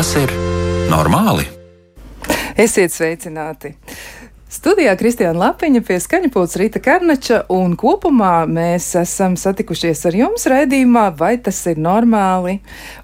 Tas ir normāli? Esiet sveicināti! Studijā Kristiāna Lapiņa pie skaņapūtas Rīta Karnača, un kopumā mēs esam satikušies ar jums raidījumā, vai tas ir normāli,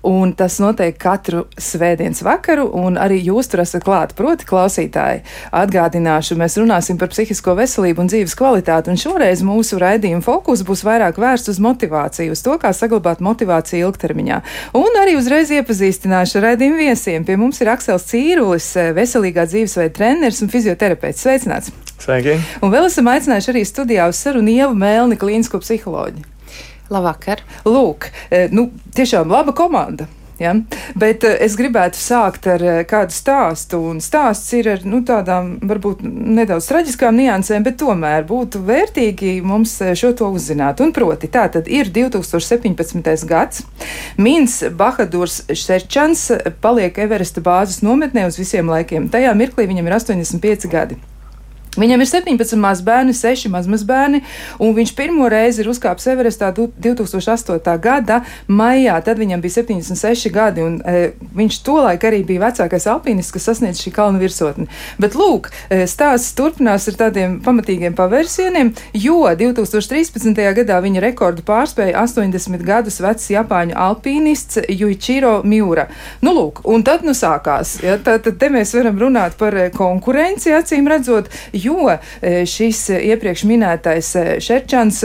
un tas notiek katru svētdienas vakaru, un arī jūs tur esat klāt, proti klausītāji. Atgādināšu, mēs runāsim par psihisko veselību un dzīves kvalitāti, un šoreiz mūsu raidījuma fokus būs vairāk vērsts uz motivāciju, uz to, kā saglabāt motivāciju ilgtermiņā. Un arī uzreiz iepazīstināšu raidījumu viesiem. Pie mums ir Aksels Cīrulis, veselīgā dzīvesveida treneris un fizioterapeits. Sveicināts! Sveiki! Un vēl esam aicinājuši arī studijā uz sarunu Ievu Mēlni, klīnisko psiholoģi. Labvakar! Lūk, nu, tiešām laba komanda. Ja? Bet es gribētu sākt ar kādu stāstu, un stāsts ir ar nu, tādām varbūt nedaudz traģiskām niansēm, bet tomēr būtu vērtīgi mums šo to uzzināt. Un proti, tā tad ir 2017. gads. Mins Bahadurs Šerčans paliek Everesta bāzes nometnē uz visiem laikiem. Tajā mirklī viņam ir 85 gadi. Viņam ir 17 mazbērni, 6 mazmazbērni, un viņš pirmo reizi ir uzkāpis Everestā 2008. gada maijā. Tad viņam bija 76 gadi, un e, viņš tolaik arī bija vecākais alpīnists, kas sasniedz šī kalna virsotni. Bet lūk, e, stāsts turpinās ar tādiem pamatīgiem pavērsieniem, jo 2013. gadā viņa rekordu pārspēja 80 gadus vecs Japāņu alpīnists Juichiro Miura. Nu, lūk, un tad nu sākās. Ja, tad, tad te mēs varam runāt par konkurenci, acīm redzot jo šis iepriekš minētais Šerčans,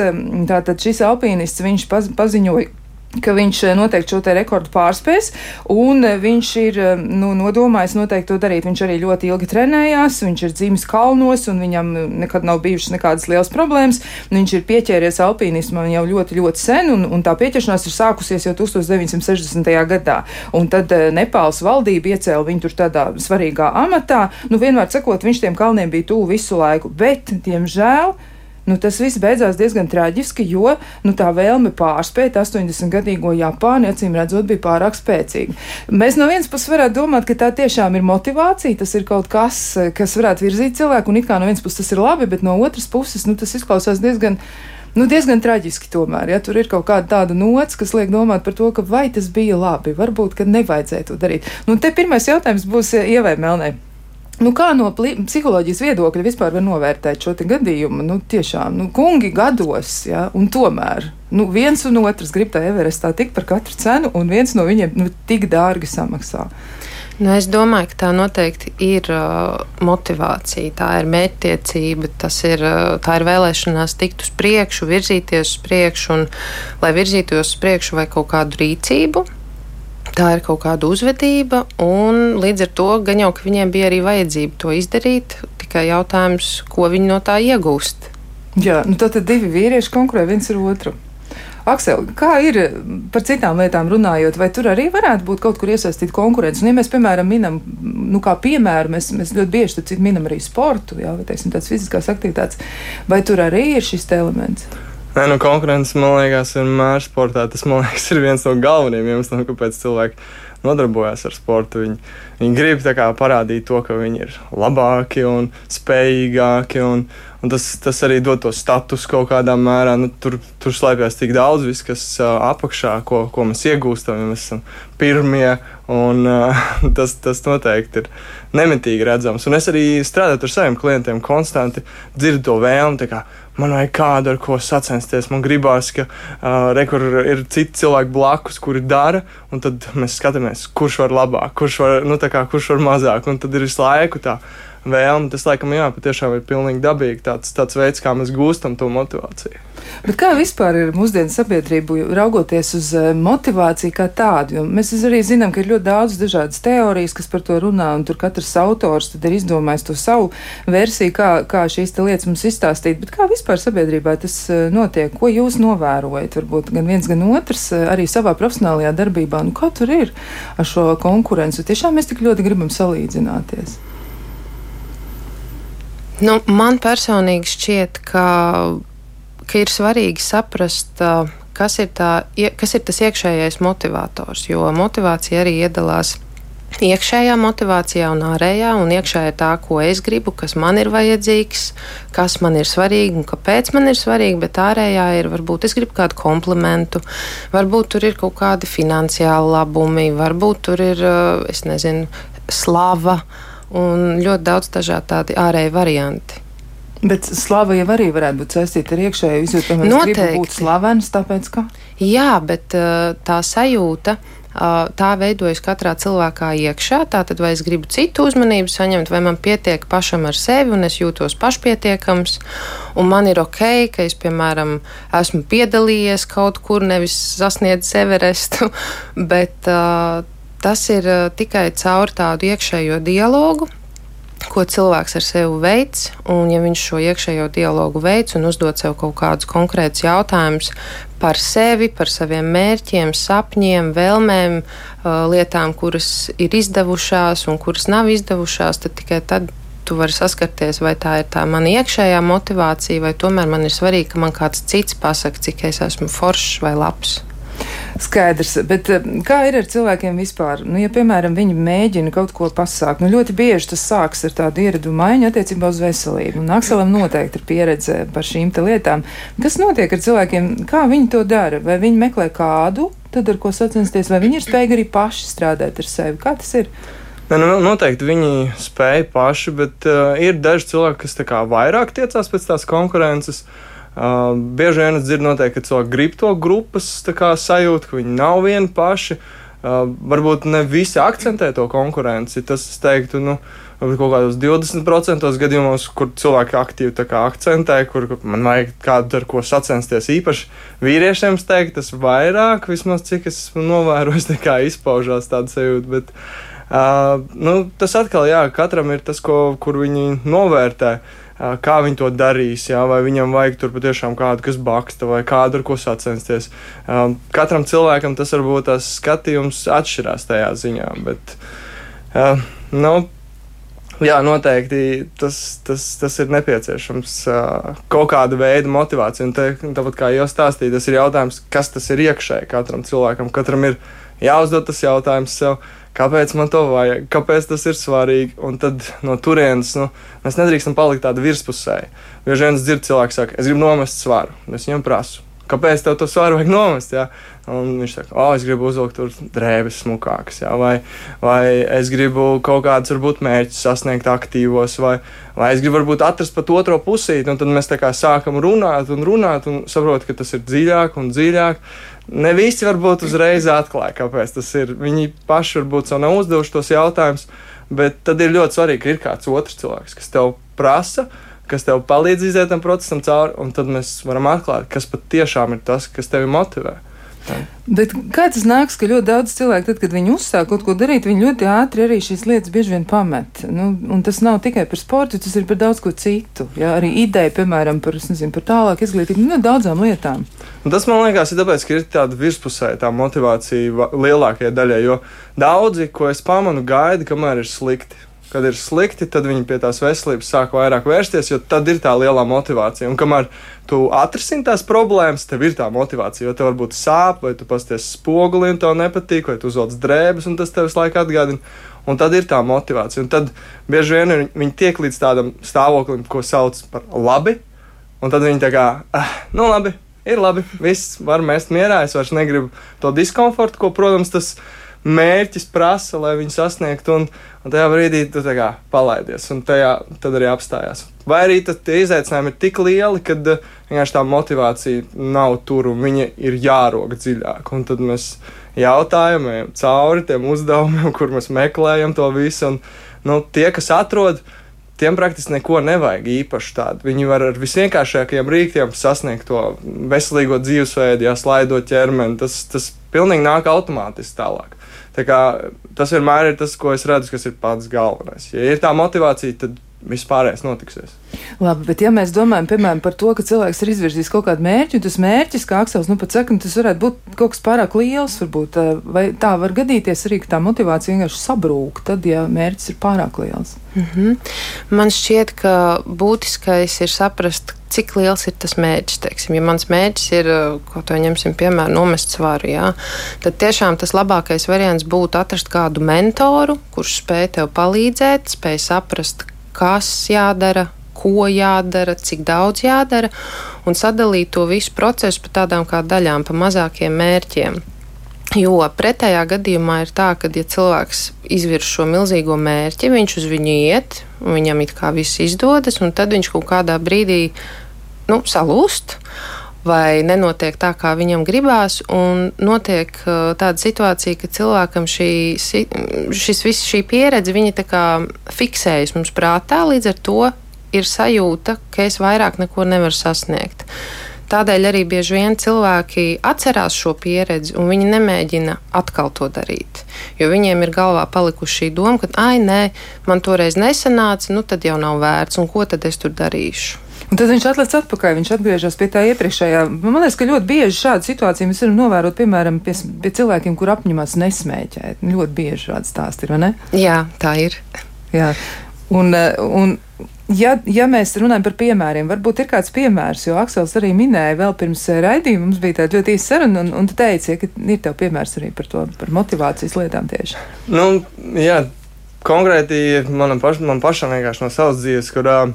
tātad šis alpīnists, viņš paziņoja ka viņš noteikti šo te rekordu pārspēs, un viņš ir nu, nodomājis noteikti to darīt. Viņš arī ļoti ilgi trenējās, viņš ir dzimis kalnos, un viņam nekad nav bijušas nekādas liels problēmas. Viņš ir pieķēries alpīnismam jau ļoti, ļoti sen, un, un tā pieķeršanās ir sākusies jau 1960. gadā. Un tad Nepāls valdība iecēla viņu tur tādā svarīgā amatā. Nu, vienmēr sakot, viņš tiem kalniem bija tuvu visu laiku, bet, diemžēl, Nu, tas viss beidzās diezgan traģiski, jo nu, tā vēlme pārspēt 80-gadīgo Japānu, acīm redzot, bija pārāk spēcīga. Mēs no vienas puses varētu domāt, ka tā tiešām ir motivācija, tas ir kaut kas, kas varētu virzīt cilvēku, un it kā no vienas puses tas ir labi, bet no otras puses nu, tas izklausās diezgan. Nu, diezgan traģiski tomēr, ja tur ir kaut kāda tāda nots, kas liek domāt par to, ka vai tas bija labi, varbūt, ka nevajadzēja to darīt. Nu, te pirmais jautājums būs Ievai Melnei. Nu, kā no psiholoģijas viedokļa vispār var novērtēt šo gadījumu? Nu, tiešām, nu, kungi gados, ja, un tomēr nu, viens un otrs grib tā Everestā tikt par katru cenu, un viens no viņiem nu, tik dārgi samaksā. Nu, es domāju, ka tā noteikti ir uh, motivācija, tā ir mērķtiecība, ir, uh, tā ir vēlēšanās tikt uz priekšu, virzīties uz priekšu, un, lai virzītos uz priekšu vai kaut kādu rīcību, Tā ir kaut kāda uzvedība, un līdz ar to gan jau, ka viņiem bija arī vajadzība to izdarīt, tikai jautājums, ko viņi no tā iegūst. Jā, nu tad divi vīrieši konkurē viens ar otru. Aksel, kā ir par citām lietām runājot, vai tur arī varētu būt kaut kur iesaistīta konkurence? Un, ja mēs, piemēram, minam, nu, kā piemēru, mēs, mēs ļoti bieži minam arī sportu, jā, vai teiksim, tādas fiziskās aktivitātes, vai tur arī ir šis elements? Nē, nu, konkurence, man liekas, vienmēr sportā tas liekas, ir viens no galvenajiem iemesliem, kāpēc cilvēki nodarbojas ar sportu. Viņi, viņi grib kā, parādīt to, ka viņi ir labāki un spējīgāki. Un, un tas, tas arī dod to status kaut kādā mērā. Nu, tur, tur slēpjas tik daudz, viss, kas uh, apakšā, ko, ko mēs iegūstam, ja mēs esam pirmie. Un, uh, tas, tas noteikti ir nemitīgi redzams. Un es arī strādāju ar saviem klientiem, konstanti dzirdu to vēlmi man vajag kādu, ar ko sacensties. Man gribās, ka uh, re, ir citi cilvēki blakus, kuri dara, un tad mēs skatāmies, kurš var labāk, kurš var, nu, kā, kurš var mazāk. Un tad ir visu laiku tā vēlme. Tas, laikam, jā, patiešām ir pilnīgi dabīgi tāds, tāds veids, kā mēs gūstam to motivāciju. Bet kā vispār ir mūsdienu sabiedrību raugoties uz eh, motivāciju kā tādu? Jo mēs arī zinām, ka ir ļoti daudz dažādas teorijas, kas par to runā, un tur katrs autors ir izdomājis to savu versiju, kā, kā šīs lietas mums izstāstīt. Bet kā vispār sabiedrībā tas eh, notiek? Ko jūs novērojat? Varbūt gan viens, gan otrs eh, arī savā profesionālajā darbībā. Nu, kā tur ir ar šo konkurenci? Tiešām mēs tik ļoti gribam salīdzināties. Nu, man personīgi šķiet, ka, ka ir svarīgi saprast, kas ir, tā, kas ir tas iekšējais motivators. Jo motivācija arī iedalās iekšējā motivācijā un ārējā, un iekšējā tā, ko es gribu, kas man ir vajadzīgs, kas man ir svarīgi un kāpēc man ir svarīgi, bet ārējā ir varbūt es gribu kādu komplimentu, varbūt tur ir kaut kādi finansiāli labumi, varbūt tur ir, uh, es nezinu, slava un ļoti daudz dažādi tādi ārēji varianti. Bet slava jau arī varētu būt saistīta ar iekšēju izjūtu. Gribu būt slavens, tāpēc ka? Jā, bet uh, tā sajūta tā veidojas katrā cilvēkā iekšā. Tātad, vai es gribu citu uzmanību saņemt, vai man pietiek pašam ar sevi, un es jūtos pašpietiekams, un man ir ok, ka es, piemēram, esmu piedalījies kaut kur, nevis sasniedzis Everestu, bet uh, tas ir uh, tikai caur tādu iekšējo dialogu ko cilvēks ar sevi veids, un ja viņš šo iekšējo dialogu veids un uzdod sev kaut kādus konkrētus jautājumus par sevi, par saviem mērķiem, sapņiem, vēlmēm, uh, lietām, kuras ir izdevušās un kuras nav izdevušās, tad tikai tad tu vari saskarties, vai tā ir tā mana iekšējā motivācija, vai tomēr man ir svarīgi, ka man kāds cits pasaka, cik es esmu foršs vai labs. Skaidrs, bet eh, kā ir ar cilvēkiem vispār? Nu, ja, piemēram, viņi mēģina kaut ko pasākt, nu, ļoti bieži tas sāks ar tādu ieredumu maiņu attiecībā uz veselību. Un Akselam noteikti ir pieredze par šīm lietām. Kas notiek ar cilvēkiem? Kā viņi to dara? Vai viņi meklē kādu, tad ar ko sacensties, vai viņi ir spējīgi arī paši strādāt ar sevi? Kā tas ir? Ne, nu, noteikti viņi spēja paši, bet uh, ir daži cilvēki, kas vairāk tiecās pēc tās konkurences. Uh, Uh, bieži vien es dzirdu, noteikti, ka cilvēki grib to grupas kā, sajūtu, ka viņi nav vieni paši. Uh, varbūt ne visi akcentē to konkurenci. Tas, es teiktu, nu, kaut kādos 20% gadījumos, kur cilvēki aktīvi akcentē, kur man vajag kādu ar ko sacensties. Īpaši vīriešiem, es teiktu, tas vairāk, vismaz cik es novēroju, kā izpaužās tāda sajūta. Bet, uh, nu, tas atkal, jā, katram ir tas, ko, kur viņi novērtē. Uh, kā viņi to darīs, jā, vai viņam vajag tur patiešām kādu, kas baksta, vai kādu ar ko sacensties. Katram cilvēkam tas varbūt tas skatījums atšķirās tajā ziņā, bet, nu, Jā, noteikti tas, tas, tas ir nepieciešams. Uh, kaut kāda veida motivācija. Un te, tāpat kā jau stāstīju, tas ir jautājums, kas tas ir iekšēji katram cilvēkam. Katram ir jāuzdod tas jautājums sev, kāpēc man to vajag, kāpēc tas ir svarīgi. Un tad no turienes nu, mēs nedrīkstam palikt tādi virspusēji. Bieži vien es dzirdu cilvēku, saka, es gribu nomest svaru, es viņam prasu. Kāpēc tev to svaru vajag nomest? Jā? Un viņš saka, oh, es gribu uzvilkt tur drēbes smukākas, jā? vai, vai es gribu kaut kādus, varbūt, mērķus sasniegt aktīvos, vai, vai es gribu, varbūt, atrast pat otro pusīti. Un tad mēs tā kā sākam runāt un runāt, un saprotam, ka tas ir dziļāk un dziļāk. Ne visi varbūt uzreiz atklāja, kāpēc tas ir. Viņi paši varbūt sev nav uzdevuši tos jautājumus, bet tad ir ļoti svarīgi, ka ir kāds otrs cilvēks, kas tev prasa, kas tev palīdz iziet tam procesam cauri, un tad mēs varam atklāt, kas patiešām ir tas, kas tevi motivē. Bet kā tas nāks, ka ļoti daudz cilvēku, tad, kad viņi uzsāk kaut ko darīt, viņi ļoti ātri arī šīs lietas bieži vien pamet. Nu, un tas nav tikai par sportu, tas ir par daudz ko citu. Jā, arī ideja, piemēram, par, nezinu, par tālāku izglītību, nu, daudzām lietām. Un tas man liekas, ir tāpēc, ka ir tāda virspusēja tā motivācija lielākajai daļai, jo daudzi, ko es pamanu, gaida, kamēr ir slikti kad ir slikti, tad viņi pie tās veselības sāk vairāk vērsties, jo tad ir tā lielā motivācija. Un kamēr tu atrisini tās problēmas, tev ir tā motivācija, jo tev varbūt sāp, vai tu pasties spoguli un tev nepatīk, vai tu uzvelc drēbes, un tas tev visu laiku atgādina. Un tad ir tā motivācija. Un tad bieži vien viņi tiek līdz tādam stāvoklim, ko sauc par labi. Un tad viņi tā kā, ah, nu labi, ir labi, viss var mest mierā. Es vairs negribu to diskomfortu, ko, protams, tas mērķis prasa, lai viņi sasniegtu. Un, un tajā brīdī tu kā, palaidies, un tajā, tad arī apstājās. Vai arī tie izaicinājumi ir tik lieli, ka uh, vienkārši tā motivācija nav tur un viņa ir jārok dziļāk. Un tad mēs jautājam, ejam cauri tiem uzdevumiem, kur mēs meklējam to visu. Un, nu, tie, kas atrod, tiem praktiski neko nevajag īpaši tādu. Viņi var ar visvienkāršākajiem rīkiem sasniegt to veselīgo dzīvesveidu, ja slaidot ķermeni. Tas, tas pilnīgi nāk automātiski tālāk. Tas vienmēr ir tas, ko es redzu, kas ir pats galvenais. Ja ir tā motivācija, tad viss pārējais notiksies. Labi, bet ja mēs domājam, piemēram, par to, ka cilvēks ir izvirzījis kaut kādu mērķi, un tas mērķis, kā Aksels nu pat saka, nu, tas varētu būt kaut kas pārāk liels, varbūt, vai tā var gadīties arī, ka tā motivācija vienkārši sabrūk, tad, ja mērķis ir pārāk liels. Mm -hmm. Man šķiet, ka būtiskais ir saprast, cik liels ir tas mērķis. Teiksim. Ja mans mērķis ir, ko to ņemsim, piemēram, nomest svaru, jā, tad tiešām tas labākais variants būtu atrast kādu mentoru, kurš spēj tev palīdzēt, spēj saprast, kas jādara, ko jādara, cik daudz jādara, un sadalīt to visu procesu pa tādām kā daļām, pa mazākiem mērķiem. Jo pretējā gadījumā ir tā, ka, ja cilvēks izvirz šo milzīgo mērķi, viņš uz viņu iet, viņam it kā viss izdodas, un tad viņš kaut kādā brīdī nu, salūst vai nenotiek tā, kā viņam gribās. Notiek uh, tāda situācija, ka cilvēkam šī, šis, viss, šī pieredze fiksējas mums prātā, līdz ar to ir sajūta, ka es vairāk neko nevaru sasniegt. Tādēļ arī bieži vien cilvēki atcerās šo pieredzi, un viņi nemēģina atkal to darīt. Jo viņiem ir galvā palikusi šī doma, ka, ah, nē, man toreiz nesanāca, nu tad jau nav vērts, un ko tad es tur darīšu. Un tad viņš atlec atpakaļ, viņš atgriežas pie tā iepriekšējā. Man liekas, ka ļoti bieži šādu situāciju mēs varam novērot, piemēram, pie, pie cilvēkiem, kur apņemās nesmēķēt. Ļoti bieži šādi stāsti ir, vai ne? Jā, tā ir. Jā. Un, un, ja, ja mēs runājam par piemēriem, varbūt ir kāds piemērs, jo Aksels arī minēja vēl pirms raidījuma, mums bija tāda ļoti īsa saruna, un, un tu teici, ka ir tev piemērs arī par to, par motivācijas lietām tieši. Nu, jā, konkrēti manam paš, man pašam vienkārši no savas dzīves, kur uh,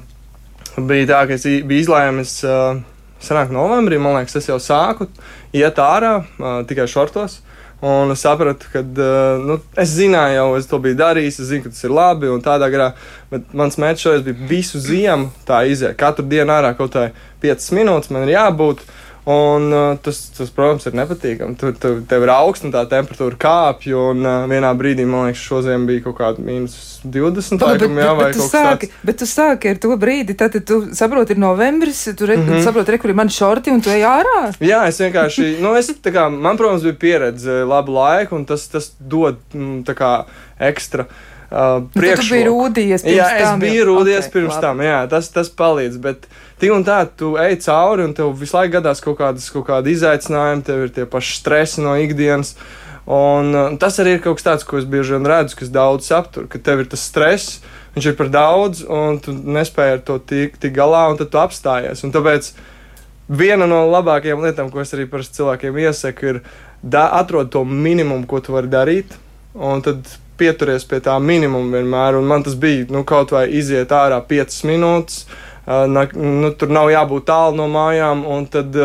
bija tā, ka es biju izlēmis, uh, senāk novembrī, man liekas, es jau sāku iet ārā uh, tikai šortos. Un es sapratu, ka uh, nu, es zināju, jau es to biju darījis, es zinu, ka tas ir labi un tādā garā. Bet mans mērķis šoreiz bija visu ziemu tā iziet. Katru dienu ārā kaut kā 5 minūtes man ir jābūt. Un, uh, tas, tas, protams, ir nepatīkami. Tur tu, tev ir augsts un tā temperatūra kāpj. Un uh, vienā brīdī, man liekas, šodien bija kaut kāda mīnus 20. Tā, laikam, jā, bet, bet, tu sāki, tāds. bet tu sāki ar to brīdi, tad tu saproti, ir novembris, tu re, mm -hmm. saproti, re, kur ir mani šorti un tu ej ārā. Jā, es vienkārši, nu, es, kā, man, protams, bija pieredze labu laiku, un tas, tas dod mm, kā, ekstra. Uh, Priekšroku. Tu biji rūdījies pirms jā, tam. Jā, es biju rūdījies okay, pirms labi. tam, jā, tas, tas palīdz. Bet, tik un tā, tu ej cauri, un tev visu laiku gadās kaut, kādas, kaut kādi izaicinājumi, tev ir tie paši stresi no ikdienas. Un, uh, tas arī ir kaut kas tāds, ko es bieži vien redzu, kas daudz aptur, ka tev ir tas stress, viņš ir par daudz, un tu nespēji ar to tikt tik galā, un tad tu apstājies. Un tāpēc viena no labākajām lietām, ko es arī parasti cilvēkiem iesaku, ir da, atrod to minimumu, ko tu vari darīt, un tad pieturies pie tā minimuma vienmēr. Un man tas bija nu, kaut vai iziet ārā 5 minūtes. Nu, tur nav jābūt tālu no mājām, un tad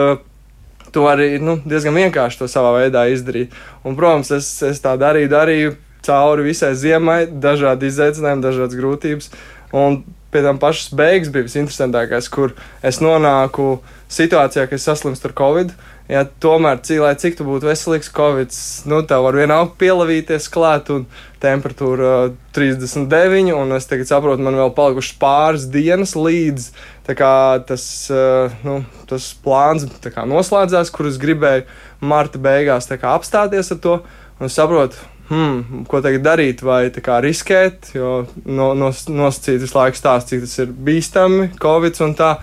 to arī nu, diezgan vienkārši to savā veidā izdarīt. Un, protams, es, es tā darīju, darīju cauri visai ziemai, dažādi izaicinājumi, dažādas grūtības. Un pie tam pašas beigas bija visinteresantākais, kur es nonāku situācijā, ka es saslimstu ar covid. Ja, tomēr, lai cik tu būtu veselīgs, Covid, nu, tev var vienalga pielavīties klāt, un temperatūra uh, 39, un es tagad saprotu, man vēl palikušas pāris dienas līdz tas, uh, nu, tas plāns kā, noslēdzās, kurus gribēju marta beigās kā, apstāties ar to, un es saprotu, hmm, ko tagad darīt, vai kā, riskēt, jo no, nos, nosacīt visu laiku stāst, cik tas ir bīstami, Covid un tā.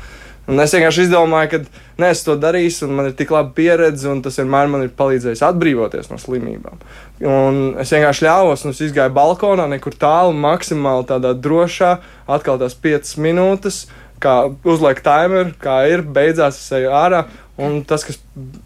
Un es vienkārši izdomāju, ka nē, es to darīšu, un man ir tik laba pieredze, un tas vienmēr man ir palīdzējis atbrīvoties no slimībām. Un es vienkārši ļāvos, un es gāju balkonā, nekur tālu, maksimāli tādā drošā, atkal tās 5 minūtes, kā uzliek timeru, kā ir, beidzās es eju ārā. Un tas, kas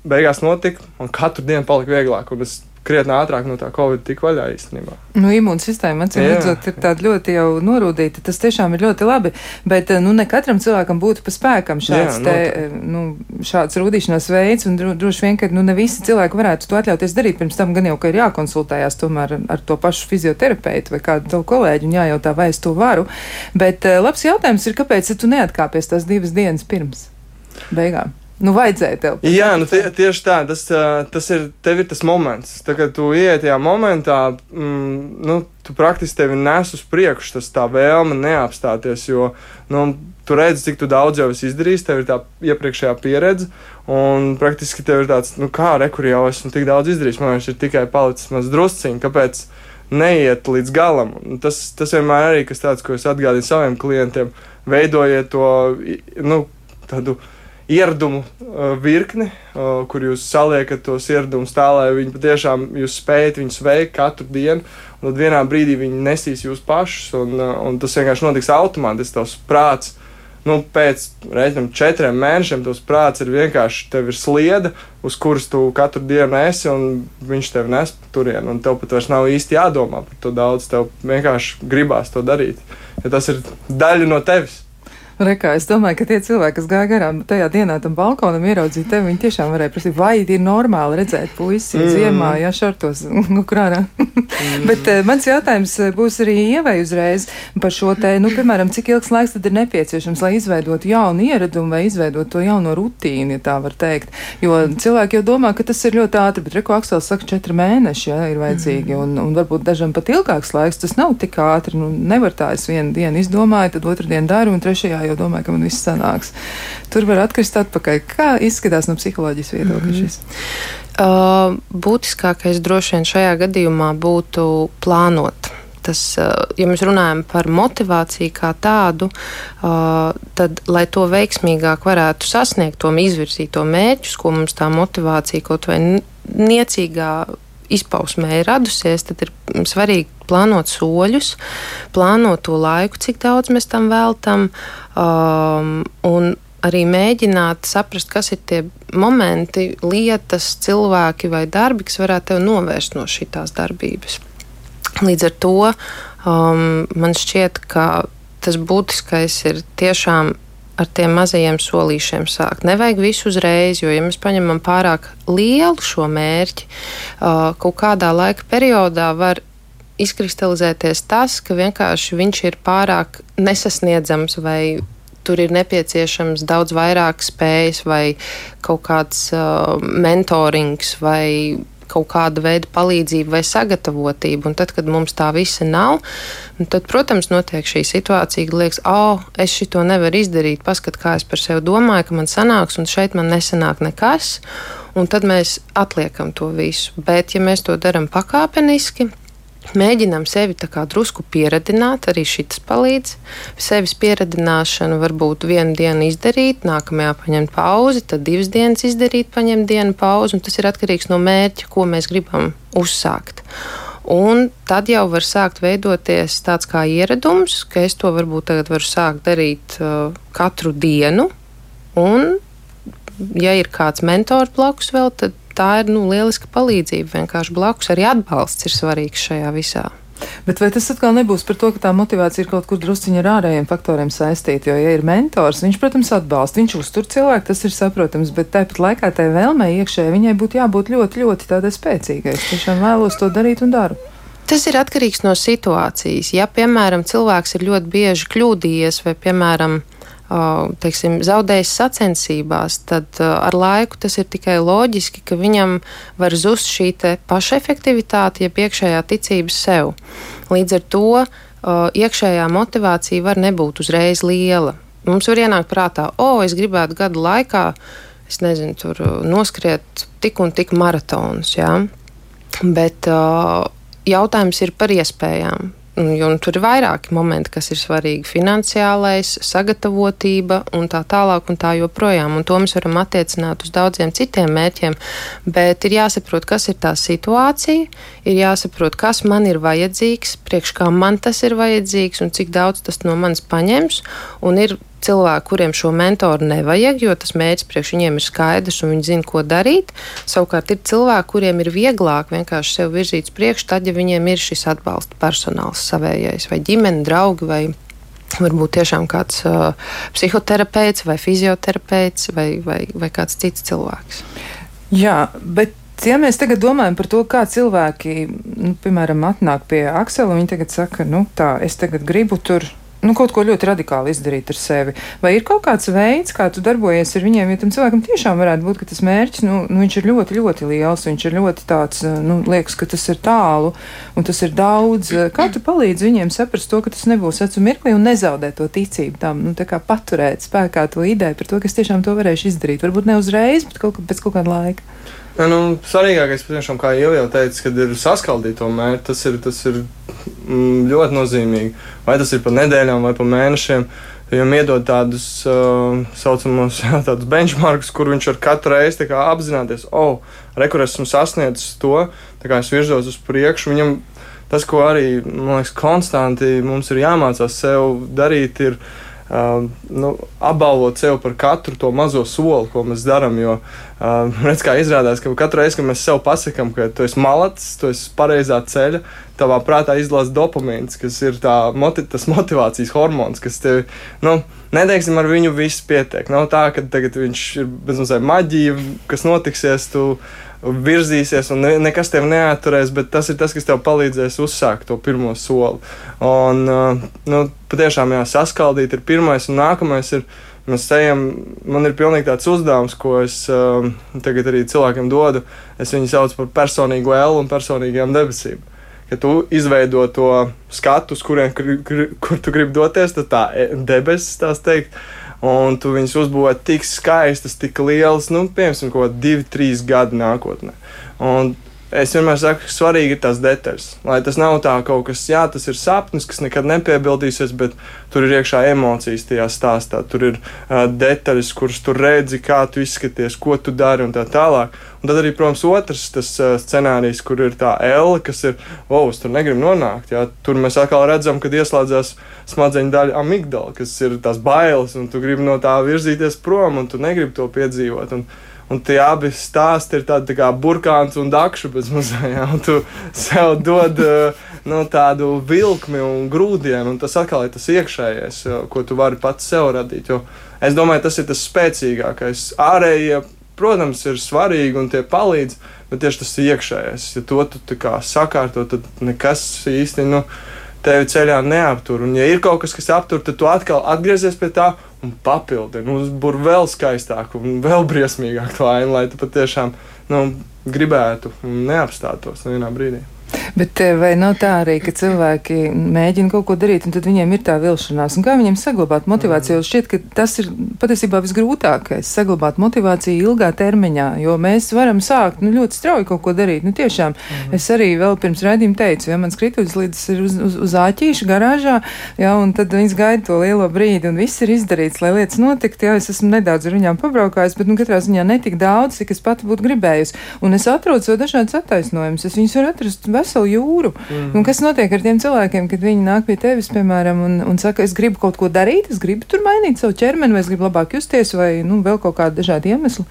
beigās notika, man katru dienu palika vieglāk. Un es krietni ātrāk no tā Covid tik vaļā īstenībā. Nu, imūnsistēma, acīm redzot, ir tāda ļoti jau norūdīta. Tas tiešām ir ļoti labi, bet nu, ne katram cilvēkam būtu pa spēkam šāds, Jā, te, nu, šāds rūdīšanās veids, un dro, droši vien, ka nu, ne visi cilvēki varētu to atļauties darīt. Pirms tam gan jau, ka ir jākonsultējās tomēr ar to pašu fizioterapeitu vai kādu tavu kolēģi un jājautā, vai es to varu. Bet labs jautājums ir, kāpēc tu neatkāpies tās divas dienas pirms beigām? Nu, vajadzēja tev. Jā, nu, tie, tieši tā. Tas, tas ir, tev ir tas moments. Tā, kad tu ieiet tajā momentā, mm, nu, tu praktiski tevi nes uz priekšu, tas tā vēlme neapstāties. Jo nu, tu redzi, cik tu daudz jau esi izdarījis, tev ir tā iepriekšējā pieredze. Un praktiski tev ir tāds, nu, kā rekur jau esmu tik daudz izdarījis. Man viņš ir tikai palicis maz drusciņš. Kāpēc? neiet līdz galam. Tas, tas vienmēr arī kas tāds, ko es atgādinu saviem klientiem. Veidojiet to nu, tādu ieradumu uh, virkni, uh, kur jūs saliekat tos ieradumus tā, lai viņi patiešām jūs spējat viņus veikt katru dienu. Un tad vienā brīdī viņi nesīs jūs pašus, un, uh, un tas vienkārši notiks automātiski. Tas prāts nu, pēc reiķinām, četriem mēnešiem tas prāts ir vienkārši tev ir sliede, uz kuras tu katru dienu esi, un viņš tev nes turienu. Un tev pat vairs nav īsti jādomā par to daudz. Tev vienkārši gribās to darīt. Ja tas ir daļa no tevis. Rekā, es domāju, ka tie cilvēki, kas gāja garām tajā dienā tam balkonam, ieraudzīja tevi, viņi tiešām varēja prasīt, vai ir normāli redzēt puisi mm. ziemā, ja šortos, nu, krārā. mm. Bet uh, mans jautājums eh, būs arī ievai uzreiz par šo te, nu, piemēram, cik ilgs laiks tad ir nepieciešams, lai izveidotu jaunu ieradumu vai izveidotu to jauno rutīnu, ja tā var teikt. Jo cilvēki jau domā, ka tas ir ļoti ātri, bet Reko Aksels saka, četri mēneši, ja, ir vajadzīgi, un, un varbūt dažam pat ilgāks laiks, tas nav tik ātri, nu, nevar tā es vienu dienu izdomāju, tad otru dienu daru, un trešajā jau domāju, ka man viss sanāks. Tur var atkrist atpakaļ. Kā izskatās no psiholoģijas viedokļa mm -hmm. šis? Uh, būtiskākais droši vien šajā gadījumā būtu plānot tas, ja mēs runājam par motivāciju kā tādu, tad, lai to veiksmīgāk varētu sasniegt, to izvirzīto mērķus, ko mums tā motivācija kaut vai niecīgā izpausmē ir radusies, tad ir svarīgi plānot soļus, plānot to laiku, cik daudz mēs tam veltam, um, un arī mēģināt saprast, kas ir tie momenti, lietas, cilvēki vai darbi, kas varētu tevi novērst no šīs darbības. Līdz ar to um, man šķiet, ka tas būtiskais ir tiešām ar tiem mazajiem solīšiem sākt. Nevajag visu uzreiz, jo, ja mēs paņemam pārāk lielu šo mērķi, kaut kādā laika periodā var izkristalizēties tas, ka vienkārši viņš ir pārāk nesasniedzams vai tur ir nepieciešams daudz vairāk spējas vai kaut kāds uh, mentorings vai kaut kāda veida palīdzība vai sagatavotība. Un tad, kad mums tā visa nav, tad, protams, notiek šī situācija, ka liekas, oh, es šito nevaru izdarīt, paskat, kā es par sevi domāju, ka man sanāks, un šeit man nesanāk nekas. Un tad mēs atliekam to visu. Bet, ja mēs to darām pakāpeniski, Mēģinām sevi drusku pieredzināt, arī šis palīdz. Sevis pieredzināšanu varbūt vienu dienu izdarīt, nākamajā paņemt pauzi, tad divas dienas izdarīt, paņemt dienu pauzi, tas ir atkarīgs no mērķa, ko mēs gribam uzsākt. Un tad jau var sākt veidoties tāds kā ieradums, ka es to varbūt tagad varu sākt darīt uh, katru dienu. Un, ja ir kāds mentors blakus vēl, tad tā ir nu, lieliska palīdzība. Vienkārši blakus arī atbalsts ir svarīgs šajā visā. Bet vai tas atkal nebūs par to, ka tā motivācija ir kaut kur drusciņā ar ārējiem faktoriem saistīta? Jo, ja ir mentors, viņš, protams, atbalsta, viņš uztur cilvēku, tas ir saprotams, bet tāpat laikā tai vēlmei iekšēji viņai būtu jābūt ļoti, ļoti tādai spēcīgai. Es tiešām vēlos to darīt un daru. Tas ir atkarīgs no situācijas. Ja, piemēram, cilvēks ir ļoti bieži kļūdījies vai, piemēram, teiksim, zaudējis sacensībās, tad ar laiku tas ir tikai loģiski, ka viņam var zust šī pašefektivitāte, ja iekšējā ticība sev. Līdz ar to iekšējā motivācija var nebūt uzreiz liela. Mums var ienākt prātā, o, es gribētu gadu laikā, es nezinu, tur noskriet tik un tik maratonus, jā. Bet uh, jautājums ir par iespējām. Un, un tur ir vairāki momenti, kas ir svarīgi. Finansiālais, sagatavotība un tā tālāk un tā joprojām. Un to mēs varam attiecināt uz daudziem citiem mērķiem. Bet ir jāsaprot, kas ir tā situācija, ir jāsaprot, kas man ir vajadzīgs, priekš kā man tas ir vajadzīgs un cik daudz tas no manis paņems. Un ir cilvēki, kuriem šo mentoru nevajag, jo tas mērķis priekš viņiem ir skaidrs un viņi zina, ko darīt. Savukārt ir cilvēki, kuriem ir vieglāk vienkārši sev virzīt uz priekšu, tad, ja viņiem ir šis atbalsta personāls savējais, vai ģimene, draugi, vai varbūt tiešām kāds uh, psihoterapeits, vai fizioterapeits, vai, vai, vai kāds cits cilvēks. Jā, bet ja mēs tagad domājam par to, kā cilvēki, nu, piemēram, atnāk pie Aksela, viņi tagad saka, nu tā, es tagad gribu tur nu, kaut ko ļoti radikāli izdarīt ar sevi. Vai ir kaut kāds veids, kā tu darbojies ar viņiem, jo tam cilvēkam tiešām varētu būt, tas mērķis, nu, nu viņš ir ļoti, ļoti liels, viņš ir ļoti tāds, nu, liekas, ka tas ir tālu un tas ir daudz. Kā tu palīdzi viņiem saprast to, ka tas nebūs acu mirklī un nezaudēt to ticību tam, nu, tā kā paturēt spēkā to ideju par to, ka es tiešām to varēšu izdarīt. Varbūt ne uzreiz, bet kaut, pēc kaut kāda laika. Ja, nu, svarīgākais, patiešām, kā jau jau teicu, kad ir saskaldīt to mērķi, tas ir, tas ir mm, ļoti nozīmīgi. Vai tas ir pa nedēļām vai pa mēnešiem. Viņam iedod tādus uh, saucamos jā, tādus benchmarkus, kur viņš var katru reizi apzināties, oh, rekur esmu sasniedzis to, kā es virzos uz priekšu. Viņam tas, ko arī, man liekas, konstanti mums ir jāmācās sev darīt, ir Uh, nu, apbalvot sev par katru to mazo soli, ko mēs darām. Jo, uh, redz, kā izrādās, ka katru reizi, kad mēs sev pasakām, ka tu esi malacis, tu esi pareizā ceļa, tavā prātā izlaiž dopamīns, kas ir moti, tas motivācijas hormons, kas tev, nu, neteiksim, ar viņu viss pietiek. Nav tā, ka tagad viņš ir bezmazliet maģija, kas notiksies. Tu, virzīsies, un ne, nekas tev neaturēs, bet tas ir tas, kas tev palīdzēs uzsākt to pirmo soli. Un, uh, nu, patiešām, jā, saskaldīt ir pirmais, un nākamais ir. Mēs ejam, man ir pilnīgi tāds uzdevums, ko es uh, tagad arī cilvēkiem dodu. Es viņu saucu par personīgo L un personīgajām debesīm. Kad tu izveido to skatu, uz kuriem kur, kur, kur tu gribi doties, tad tā e, debesis, tās teikt, uh, un tu viņus uzbūvē tik skaistas, tik lielas, nu, piemēram, kaut kādi divi, trīs gadi nākotnē. Un es vienmēr saku, ka svarīgi ir tās detaļas. Lai tas nav tā kaut kas, jā, tas ir sapnis, kas nekad nepiebildīsies, bet tur ir iekšā emocijas tajā stāstā. Tur ir uh, detaļas, kuras tu redzi, kā tu izskaties, ko tu dari un tā tālāk. Un tad arī, protams, otrs tas uh, scenārijs, kur ir tā L, kas ir, wow, es tur negribu nonākt. Jā. Tur mēs atkal redzam, kad ieslēdzās smadzeņu daļa amigdala, kas ir tās bailes, un tu gribi no tā virzīties prom, un tu negribi to piedzīvot. Un, Un tie abi stāsti ir tādi tā kā burkāns un dakša bez mazajā. Tu sev dod nu, tādu vilkmi un grūdienu, un tas atkal ir tas iekšējais, ko tu vari pats sev radīt. Jo es domāju, tas ir tas spēcīgākais. Ārējie, protams, ir svarīgi un tie palīdz, bet tieši tas iekšējais. Ja to tu sakārto, tad nekas īsti. Nu, tevi ceļā neaptur. Un, ja ir kaut kas, kas aptur, tad tu atkal atgriezies pie tā un papildini, nu, uzbūr vēl skaistāku un vēl briesmīgāku to ainu, lai tu patiešām nu, gribētu un neapstātos vienā brīdī. Bet eh, vai nav tā arī, ka cilvēki mēģina kaut ko darīt, un tad viņiem ir tā vilšanās? Un kā viņiem saglabāt motivāciju? Jo šķiet, ka tas ir patiesībā visgrūtākais - saglabāt motivāciju ilgā termiņā, jo mēs varam sākt nu, ļoti strauji kaut ko darīt. Nu, tiešām, mhm. es arī vēl pirms raidījuma teicu, ja mans krituļs līdz ir uz, uz, uz āķīša garāžā, jā, un tad viņas gaida to lielo brīdi, un viss ir izdarīts, lai lietas notiktu. Jā, es esmu nedaudz ar viņām pabraukājis, bet, nu, katrā ziņā netik daudz, cik es pati būtu gribējusi. Un es atrodu sev dažādas attaisnojumus. Es viņus varu atrast veselu jūru. Mm. Un kas notiek ar tiem cilvēkiem, kad viņi nāk pie tevis, piemēram, un, un saka, es gribu kaut ko darīt, es gribu tur mainīt savu ķermeni, vai es gribu labāk justies, vai nu, vēl kaut kādi dažādi iemesli.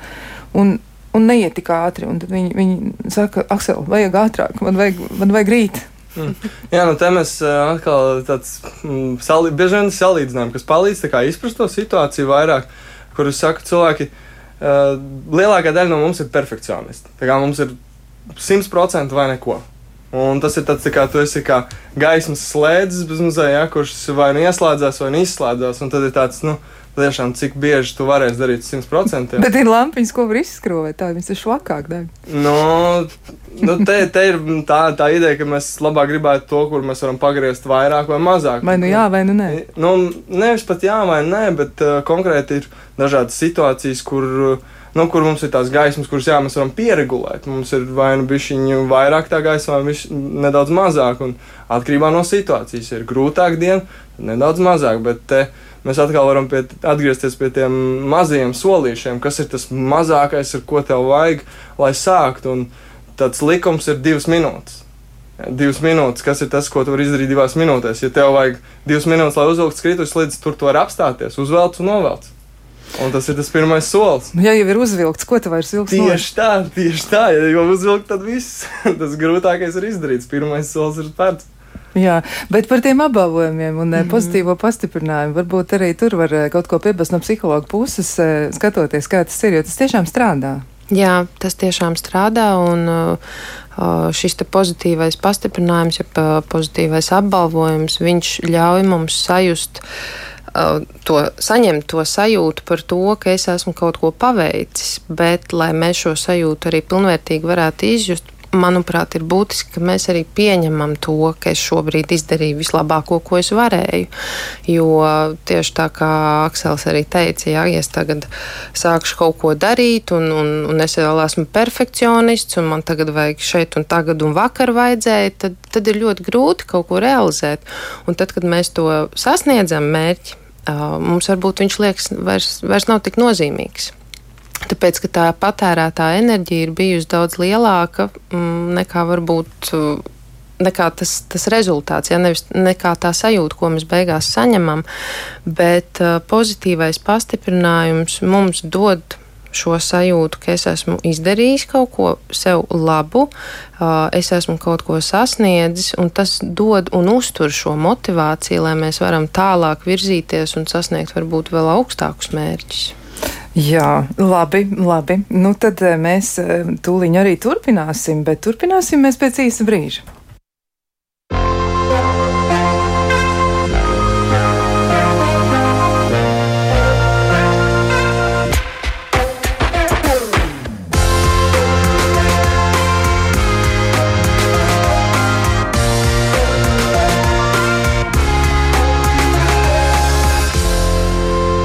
Un, un neiet tik ātri. Un tad viņi, viņi saka, Aksel, vajag ātrāk, man vajag, man vajag rīt. Mm. Jā, nu te mēs uh, atkal tāds mm, salī, bieži vien salīdzinām, kas palīdz izprast to situāciju vairāk, kur es saku, cilvēki, uh, lielākā daļa no mums ir perfekcionisti. Tā kā mums ir 100% vai neko. Un tas ir tāds, tā kā tu esi kā gaismas slēdzis bez muzejā, kurš vai nu ieslēdzās, vai nu izslēdzās. Un tad ir tāds, nu, tiešām cik bieži tu varēsi darīt 100%. Bet ir lampiņas, ko var izskrūvēt, tā viņas ir švakāk deg. Nu, nu te, te ir tā, tā ideja, ka mēs labāk gribētu to, kur mēs varam pagriezt vairāk vai mazāk. Vai nu jā, vai nu nē? Nu, nevis pat jā vai nē, bet uh, konkrēti ir dažādas situācijas, kur. Uh, nu, kur mums ir tās gaismas, kuras jā, mēs varam pieregulēt. Mums ir vai nu bišķiņu vairāk tā gaisma, vai nedaudz mazāk. Un atkarībā no situācijas ir grūtāk diena, nedaudz mazāk. Bet te mēs atkal varam pie, atgriezties pie tiem mazajiem solīšiem, kas ir tas mazākais, ar ko tev vajag, lai sāktu. Un tāds likums ir divas minūtes. Divas minūtes, kas ir tas, ko tu vari izdarīt divās minūtēs. Ja tev vajag divas minūtes, lai uzvilktu skrituļus, līdz tur tu vari apstāties, uzvelc un novelc. Un tas ir tas pirmais solis. Nu, ja jau ir uzvilkts, ko tu vairs vilksi? Tieši tā, tieši tā. Ja jau uzvilkt, tad viss. tas grūtākais ir izdarīts. Pirmais solis ir spērts. Jā, bet par tiem apbalvojumiem un mm -hmm. pozitīvo pastiprinājumu varbūt arī tur var eh, kaut ko piebast no psihologa puses, eh, skatoties, kā tas ir, jo tas tiešām strādā. Jā, tas tiešām strādā, un šis pozitīvais pastiprinājums, ja pozitīvais apbalvojums, viņš ļauj mums sajust to saņemt to sajūtu par to, ka es esmu kaut ko paveicis, bet, lai mēs šo sajūtu arī pilnvērtīgi varētu izjust, manuprāt, ir būtiski, ka mēs arī pieņemam to, ka es šobrīd izdarīju vislabāko, ko es varēju. Jo tieši tā kā Aksels arī teica, ja es tagad sākšu kaut ko darīt, un, un, un es vēl esmu perfekcionists, un man tagad vajag šeit un tagad un vakar vajadzēja, tad, tad ir ļoti grūti kaut ko realizēt. Un tad, kad mēs to sasniedzam mērķi, mums varbūt viņš liekas vairs, vairs nav tik nozīmīgs. Tāpēc, ka tā patērētā enerģija ir bijusi daudz lielāka mm, nekā varbūt nekā tas, tas rezultāts, ja nevis nekā tā sajūta, ko mēs beigās saņemam, bet uh, pozitīvais pastiprinājums mums dod šo sajūtu, ka es esmu izdarījis kaut ko sev labu, uh, es esmu kaut ko sasniedzis, un tas dod un uztur šo motivāciju, lai mēs varam tālāk virzīties un sasniegt varbūt vēl augstākus mērķus. Jā, labi, labi. Nu, tad eh, mēs eh, tūlīt arī turpināsim, bet turpināsim mēs pēc īsa brīža.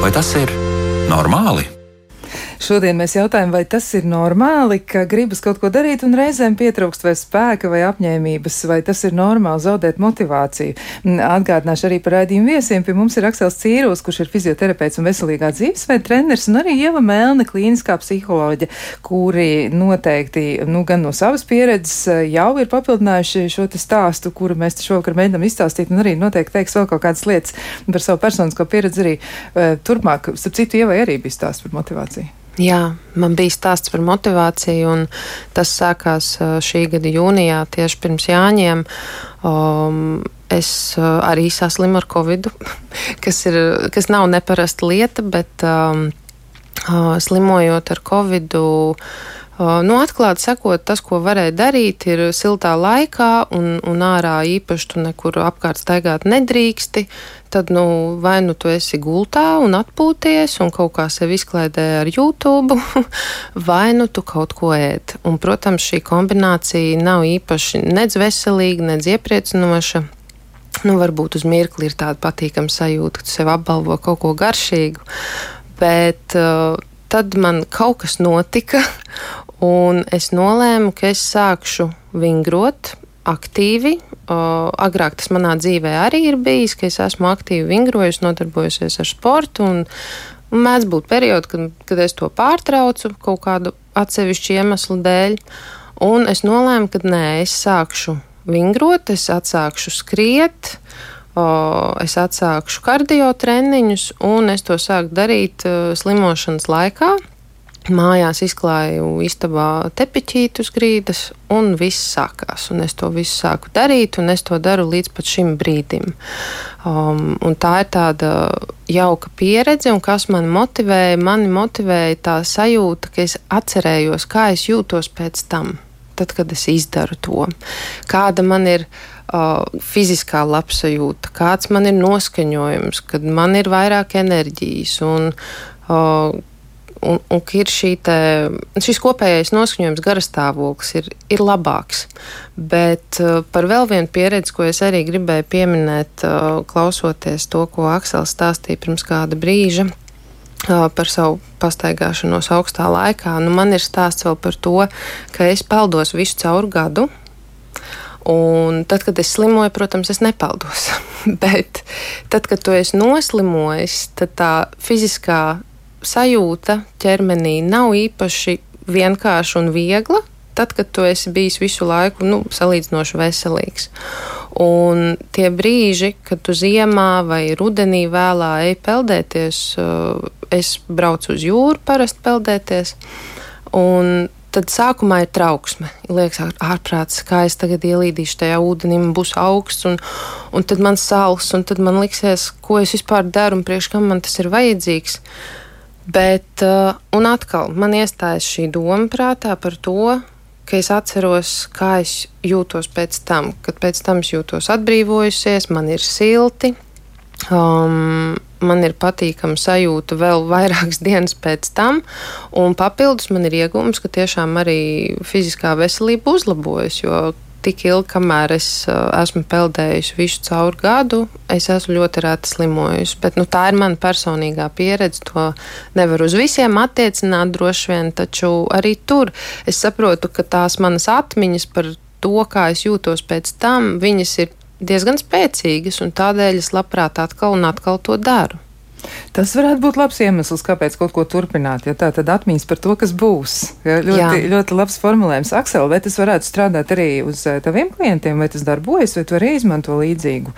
Vai tas ir normāli? Šodien mēs jautājam, vai tas ir normāli, ka gribas kaut ko darīt un reizēm pietrūkst vai spēka vai apņēmības, vai tas ir normāli zaudēt motivāciju. Mm, atgādināšu arī par raidījumu viesiem. Pie mums ir Aksels Cīros, kurš ir fizioterapeits un veselīgā dzīvesveida treneris, un arī Ieva Melne, klīniskā psiholoģe, kuri noteikti, nu, gan no savas pieredzes eh, jau ir papildinājuši šo stāstu, kuru mēs šovakar mēģinām izstāstīt, un arī noteikti teiks vēl kaut kādas lietas par savu personisko pieredzi arī uh, turpmāk. Starp citu, Ievai arī bija stāsts par motivāciju. Jā, man bija stāsts par motivāciju, un tas sākās šī gada jūnijā, tieši pirms Jāņiem. Um, es arī saslimu ar covid, kas, ir, kas nav neparasta lieta, bet um, slimojot ar covid. Nu, atklāti sakot, tas, ko varēja darīt, ir siltā laikā un, un ārā īpaši tu nekur apkārt staigāt nedrīksti. Tad, nu, vai nu tu esi gultā un atpūties un kaut kā sevi izklaidē ar YouTube, vai nu tu kaut ko ēd. Un, protams, šī kombinācija nav īpaši nedz veselīga, nedz iepriecinoša. Nu, varbūt uz mirkli ir tāda patīkama sajūta, ka tu sev apbalvo kaut ko garšīgu. Bet uh, tad man kaut kas notika, Un es nolēmu, ka es sākšu vingrot aktīvi. Uh, agrāk tas manā dzīvē arī ir bijis, ka es esmu aktīvi vingrojusi, nodarbojusies ar sportu. Un, un mēdz būt periodi, kad, kad es to pārtraucu kaut kādu atsevišķu iemeslu dēļ. Un es nolēmu, ka nē, es sākšu vingrot, es atsākšu skriet. Uh, es atsākšu kardio treniņus, un es to sāku darīt uh, slimošanas laikā. Mājās izklāju istabā tepiķītu uz grīdas, un viss sākās. Un es to visu sāku darīt, un es to daru līdz pat šim brīdim. Um, tā ir tāda jauka pieredze, un kas man motivēja? Mani motivēja tā sajūta, ka es atcerējos, kā es jūtos pēc tam, tad, kad es izdaru to. Kāda man ir uh, fiziskā labsajūta, kāds man ir noskaņojums, kad man ir vairāk enerģijas. Un, un, un ir te, šis kopējais noskaņojums, garastāvoklis ir, ir labāks. Bet par vēl vienu pieredzi, ko es arī gribēju pieminēt, klausoties to, ko Aksels stāstīja pirms kāda brīža. Par savu pastaigāšanos augstā laikā. Nu, man ir stāsts vēl par to, ka es peldos visu cauru gadu, Un tad, kad es slimoju, protams, es nepeldos. Bet tad, kad tu esi noslimojis, tad tā fiziskā sajūta ķermenī nav īpaši vienkārša un viegla. Tad, kad tu esi bijis visu laiku nu, salīdzinoši veselīgs. Un tie brīži, kad tu ziemā vai rudenī vēlā ej peldēties, uh, es braucu uz jūru parasti peldēties. Un tad sākumā ir trauksme. Liekas, ārprāts, kā es tagad ielīdīšu tajā ūdenī, man būs augsts, un, un tad man sāls, un tad man liksies, ko es vispār daru un priekš kam man tas ir vajadzīgs. Bet, un atkal man iestājas šī doma prātā par to, ka es atceros, kā es jūtos pēc tam, kad pēc tam es jūtos atbrīvojusies, man ir silti. Um, man ir patīkama sajūta vēl vairākas dienas pēc tam, un papildus man ir iegūms, ka tiešām arī fiziskā veselība uzlabojas, tik ilgi, kamēr es uh, esmu peldējusi visu cauri gadu, es esmu ļoti reti slimojusi. Bet, nu, tā ir mana personīgā pieredze. To nevar uz visiem attiecināt, droši vien, taču arī tur es saprotu, ka tās manas atmiņas par to, kā es jūtos pēc tam, viņas ir diezgan spēcīgas, un tādēļ es labprāt atkal un atkal to daru. Tas varētu būt labs iemesls, kāpēc kaut ko turpināt. Ja tā tad atmiņas par to, kas būs. Ja, ļoti, Jā. ļoti labs formulējums. Aksel, vai tas varētu strādāt arī uz eh, taviem klientiem, vai tas darbojas, vai tu arī izmanto līdzīgu,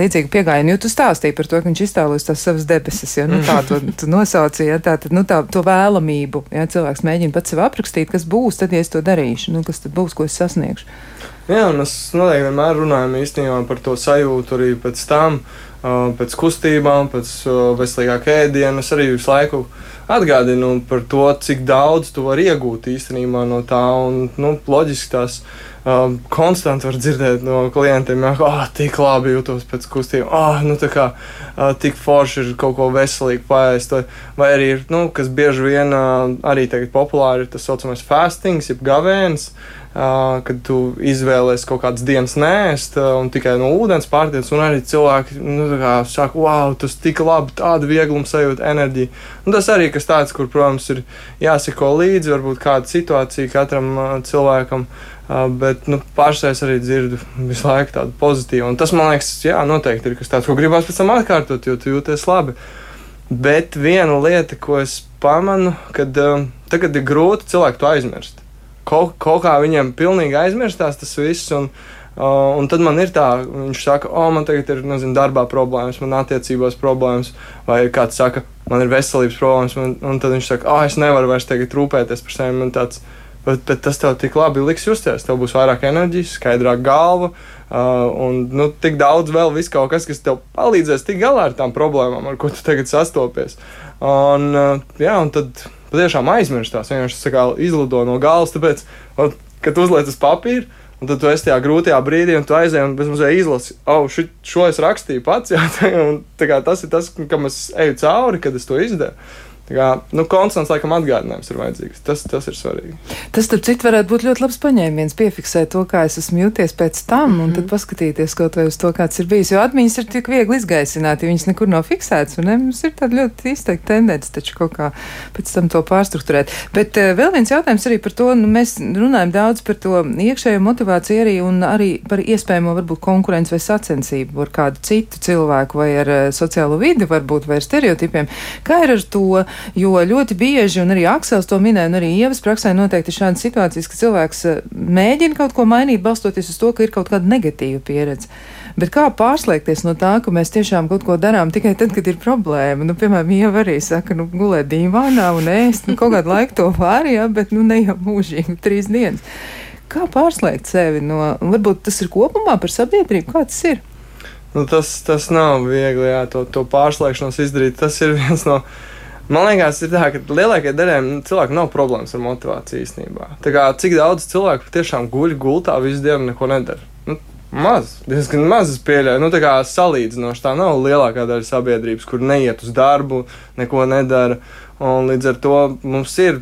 līdzīgu pieejamu? Jo tu stāstīji par to, ka viņš iztēlojas tās savas debesis, ja nu, tā tu, tu nosauci, ja tā tad nu, tā, to vēlamību. Ja cilvēks mēģina pats sev aprakstīt, kas būs, tad ja es to darīšu, nu, kas tad būs, ko es sasniegšu. Jā, mēs noteikti vienmēr runājam īstenībā par to sajūtu arī pēc tam, pēc kustībām, pēc veselīgāka ēdiena. Es arī visu laiku atgādinu par to, cik daudz tu vari iegūt īstenībā no tā. Un, nu, loģiski tās um, konstanti var dzirdēt no klientiem, ka oh, tik labi jūtos pēc kustībām, oh, nu, kā, uh, tik forši ir kaut ko veselīgu paēst. Vai arī ir, nu, kas bieži vien uh, arī tagad populāri ir tas saucamais fastings, jeb gavēns. Uh, kad tu izvēlēsies kaut kādas dienas nēst uh, un tikai no ūdens pārties, un arī cilvēki nu, saka, wow, tas tik labi, tāda viegluma sajūta, enerģija. Un tas arī kas tāds, kur, protams, ir jāseko līdzi, varbūt kāda situācija katram uh, cilvēkam. Uh, bet nu, es arī dzirdu visu laiku tādu pozitīvu. Un tas man liekas, jā, noteikti ir kas tāds, ko gribās pēc tam atkārtot, jo tu jūties labi. Bet viena lieta, ko es pamanu, kad uh, tagad ir grūti cilvēku to aizmirst kaut, kaut kā viņiem pilnīgi aizmirstās tas viss. Un, Uh, un tad man ir tā, viņš saka, o, man tagad ir nezinu, darbā problēmas, man attiecībās problēmas, vai kāds saka, man ir veselības problēmas, man, un tad viņš saka, ah, es nevaru vairs tagad rūpēties par sevi. Man tāds, bet, bet tas tev tik labi liks justies, tev būs vairāk enerģijas, skaidrāk galva, uh, un nu, tik daudz vēl viss kaut kas, kas tev palīdzēs tik galā ar tām problēmām, ar ko tu tagad sastopies. Un, uh, jā, un tad patiešām aizmirstās. Vienkārši kā, izlido no galvas, tāpēc, un, kad uzliek uz papīra. Un tad tu esi tajā grūtajā brīdī, un tu aizēji un bezmazliet izlasi, oh, ši, šo es rakstīju pats. Jā, un, kā, tas ir tas, kam es eju cauri, kad es to izdevu. Kā, nu, konstants, laikam, atgādinājums ir vajadzīgs. Tas, tas ir svarīgi. Tas, starp citu, varētu būt ļoti labs paņēmiens, piefiksēt to, kā es esmu jūties pēc tam, mm -hmm. un tad mhm. paskatīties kaut vai uz to, kāds ir bijis. Jo atmiņas ir tik viegli izgaisināt, ja viņas nekur nav fiksētas, un ne? mums ir tāda ļoti izteikta tendence taču kaut kā pēc tam to pārstruktūrēt. Bet uh, vēl viens jautājums arī par to, nu, mēs runājam daudz par to iekšējo motivāciju arī, un arī par iespējamo varbūt konkurenci vai sacensību ar kādu citu cilvēku vai ar uh, sociālo vidi varbūt vai ar stereotipiem. Kā ir ar to? Jo ļoti bieži, un arī Aksels to minēja, un arī Ievas praksē noteikti ir šādas situācijas, ka cilvēks eh, mēģina kaut ko mainīt, balstoties uz to, ka ir kaut kāda negatīva pieredze. Bet kā pārslēgties no tā, ka mēs tiešām kaut ko darām tikai tad, kad ir problēma? Nu, piemēram, Ieva arī saka, nu, gulēt dīvānā un ēst, nu, kaut kādu laiku to var, jā, bet, nu, ne jau mūžīgi, trīs dienas. Kā pārslēgt sevi no, varbūt tas ir kopumā par sabiedrību, kā tas ir? Nu, tas, tas nav viegli, jā, to, to pārslēgšanos izdarīt. Tas ir viens no Man liekas, ir tā, ka lielākajai daļai nu, cilvēku nav problēmas ar motivāciju īstenībā. Tā kā cik daudz cilvēku tiešām guļ gultā visu dienu neko nedara. Nu, Maz, diezgan maz es pieļauju. Nu, tā kā salīdzinoši tā nav lielākā daļa sabiedrības, kur neiet uz darbu, neko nedara. Un līdz ar to mums ir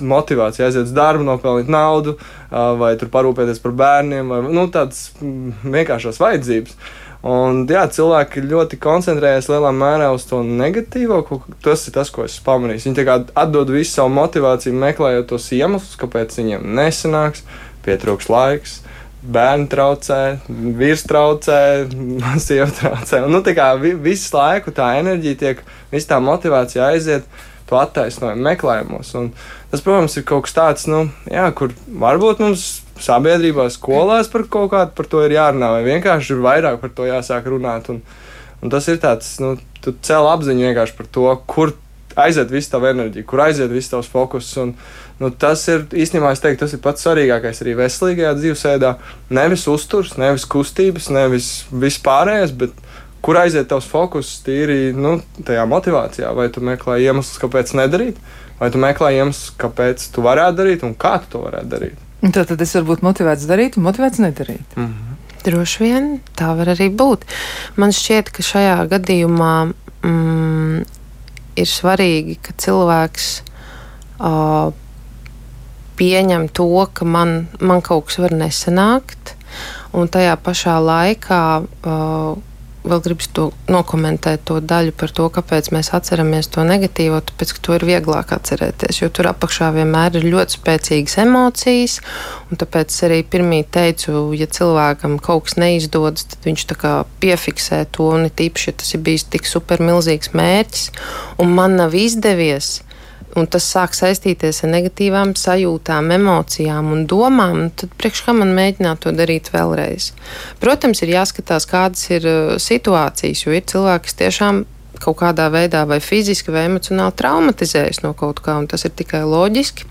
motivācija aiziet uz darbu, nopelnīt naudu, vai tur parūpēties par bērniem, vai nu, tādas vienkāršas vajadzības. Un, jā, cilvēki ļoti koncentrējas lielā mērā uz to negatīvo. Tas ir tas, ko es pamanīju. Viņi atdod visu savu motivāciju, meklējot tos iemeslus, kāpēc viņiem nesanāks, pietrūks laiks. Bērni traucē, vīrs traucē, sieva traucē. Un, nu, tā kā visu laiku tā enerģija tiek, visa tā motivācija aiziet to attaisnojumu meklējumos. Un tas, protams, ir kaut kas tāds, nu, jā, kur varbūt mums sabiedrībā, skolās par kaut kādu par to ir jārunā, vai vienkārši ir vairāk par to jāsāk runāt. Un, un tas ir tāds, nu, tu cēl apziņu vienkārši par to, kur aiziet viss tava enerģija, kur aiziet viss tavs fokus. Un, nu, tas ir īstenībā, es teiktu, tas ir pats svarīgākais arī veselīgajā dzīvesveidā. Nevis uzturs, nevis kustības, nevis vispārējais, bet kur aiziet tavs fokus tīri nu, tajā motivācijā, vai tu meklē iemeslus, kāpēc nedarīt, vai tu meklē iemeslus, kāpēc tu varētu darīt un kā tu to varētu darīt. Tad, tad es varu būt motivēts darīt un motivēts nedarīt. Mm -hmm. Droši vien tā var arī būt. Man šķiet, ka šajā gadījumā mm, ir svarīgi, ka cilvēks uh, pieņem to, ka man, man kaut kas var nesanākt, un tajā pašā laikā uh, vēl gribas to nokomentēt, to daļu par to, kāpēc mēs atceramies to negatīvo, tāpēc, ka to ir vieglāk atcerēties, jo tur apakšā vienmēr ir ļoti spēcīgas emocijas, un tāpēc arī pirmī teicu, ja cilvēkam kaut kas neizdodas, tad viņš tā kā piefiksē to, un it īpaši, ja tas ir bijis tik super milzīgs mērķis, un man nav izdevies, un tas sāk saistīties ar negatīvām sajūtām, emocijām un domām, tad priekš kā man mēģināt to darīt vēlreiz. Protams, ir jāskatās, kādas ir uh, situācijas, jo ir cilvēki, kas tiešām kaut kādā veidā vai fiziski vai emocionāli traumatizējas no kaut kā, un tas ir tikai loģiski,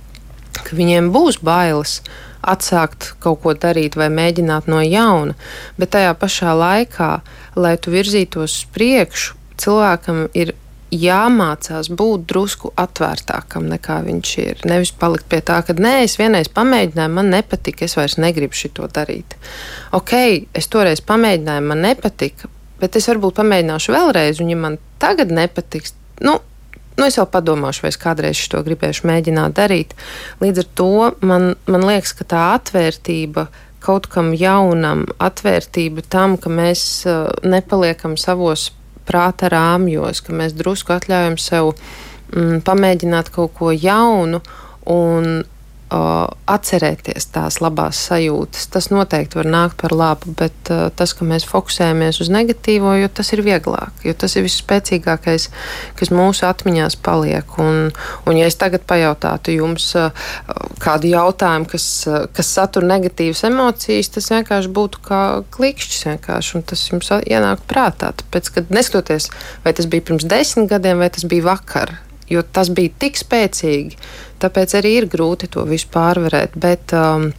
ka viņiem būs bailes atsākt kaut ko darīt vai mēģināt no jauna, bet tajā pašā laikā, lai tu virzītos uz priekšu, cilvēkam ir jāmācās būt drusku atvērtākam nekā viņš ir. Nevis palikt pie tā, ka nē, es vienreiz pamēģināju, man nepatika, es vairs negribu šo darīt. Ok, es toreiz pamēģināju, man nepatika, bet es varbūt pamēģināšu vēlreiz, un ja man tagad nepatiks, nu, nu, es vēl padomāšu, vai es kādreiz to gribēšu mēģināt darīt. Līdz ar to man, man liekas, ka tā atvērtība kaut kam jaunam, atvērtība tam, ka mēs uh, nepaliekam savos prāta rāmjos, ka mēs drusku atļaujam sev mm, pamēģināt kaut ko jaunu un atcerēties tās labās sajūtas. Tas noteikti var nākt par labu, bet tas, ka mēs fokusējamies uz negatīvo, jo tas ir vieglāk, jo tas ir visspēcīgākais, kas mūsu atmiņās paliek. Un, un ja es tagad pajautātu jums kādu jautājumu, kas, kas satur negatīvas emocijas, tas vienkārši būtu kā klikšķis vienkārši, un tas jums ienāk prātā. Tāpēc, kad neskatoties, vai tas bija pirms desmit gadiem, vai tas bija vakar, jo tas bija tik spēcīgi, tāpēc arī ir grūti to visu pārvarēt. Bet, um,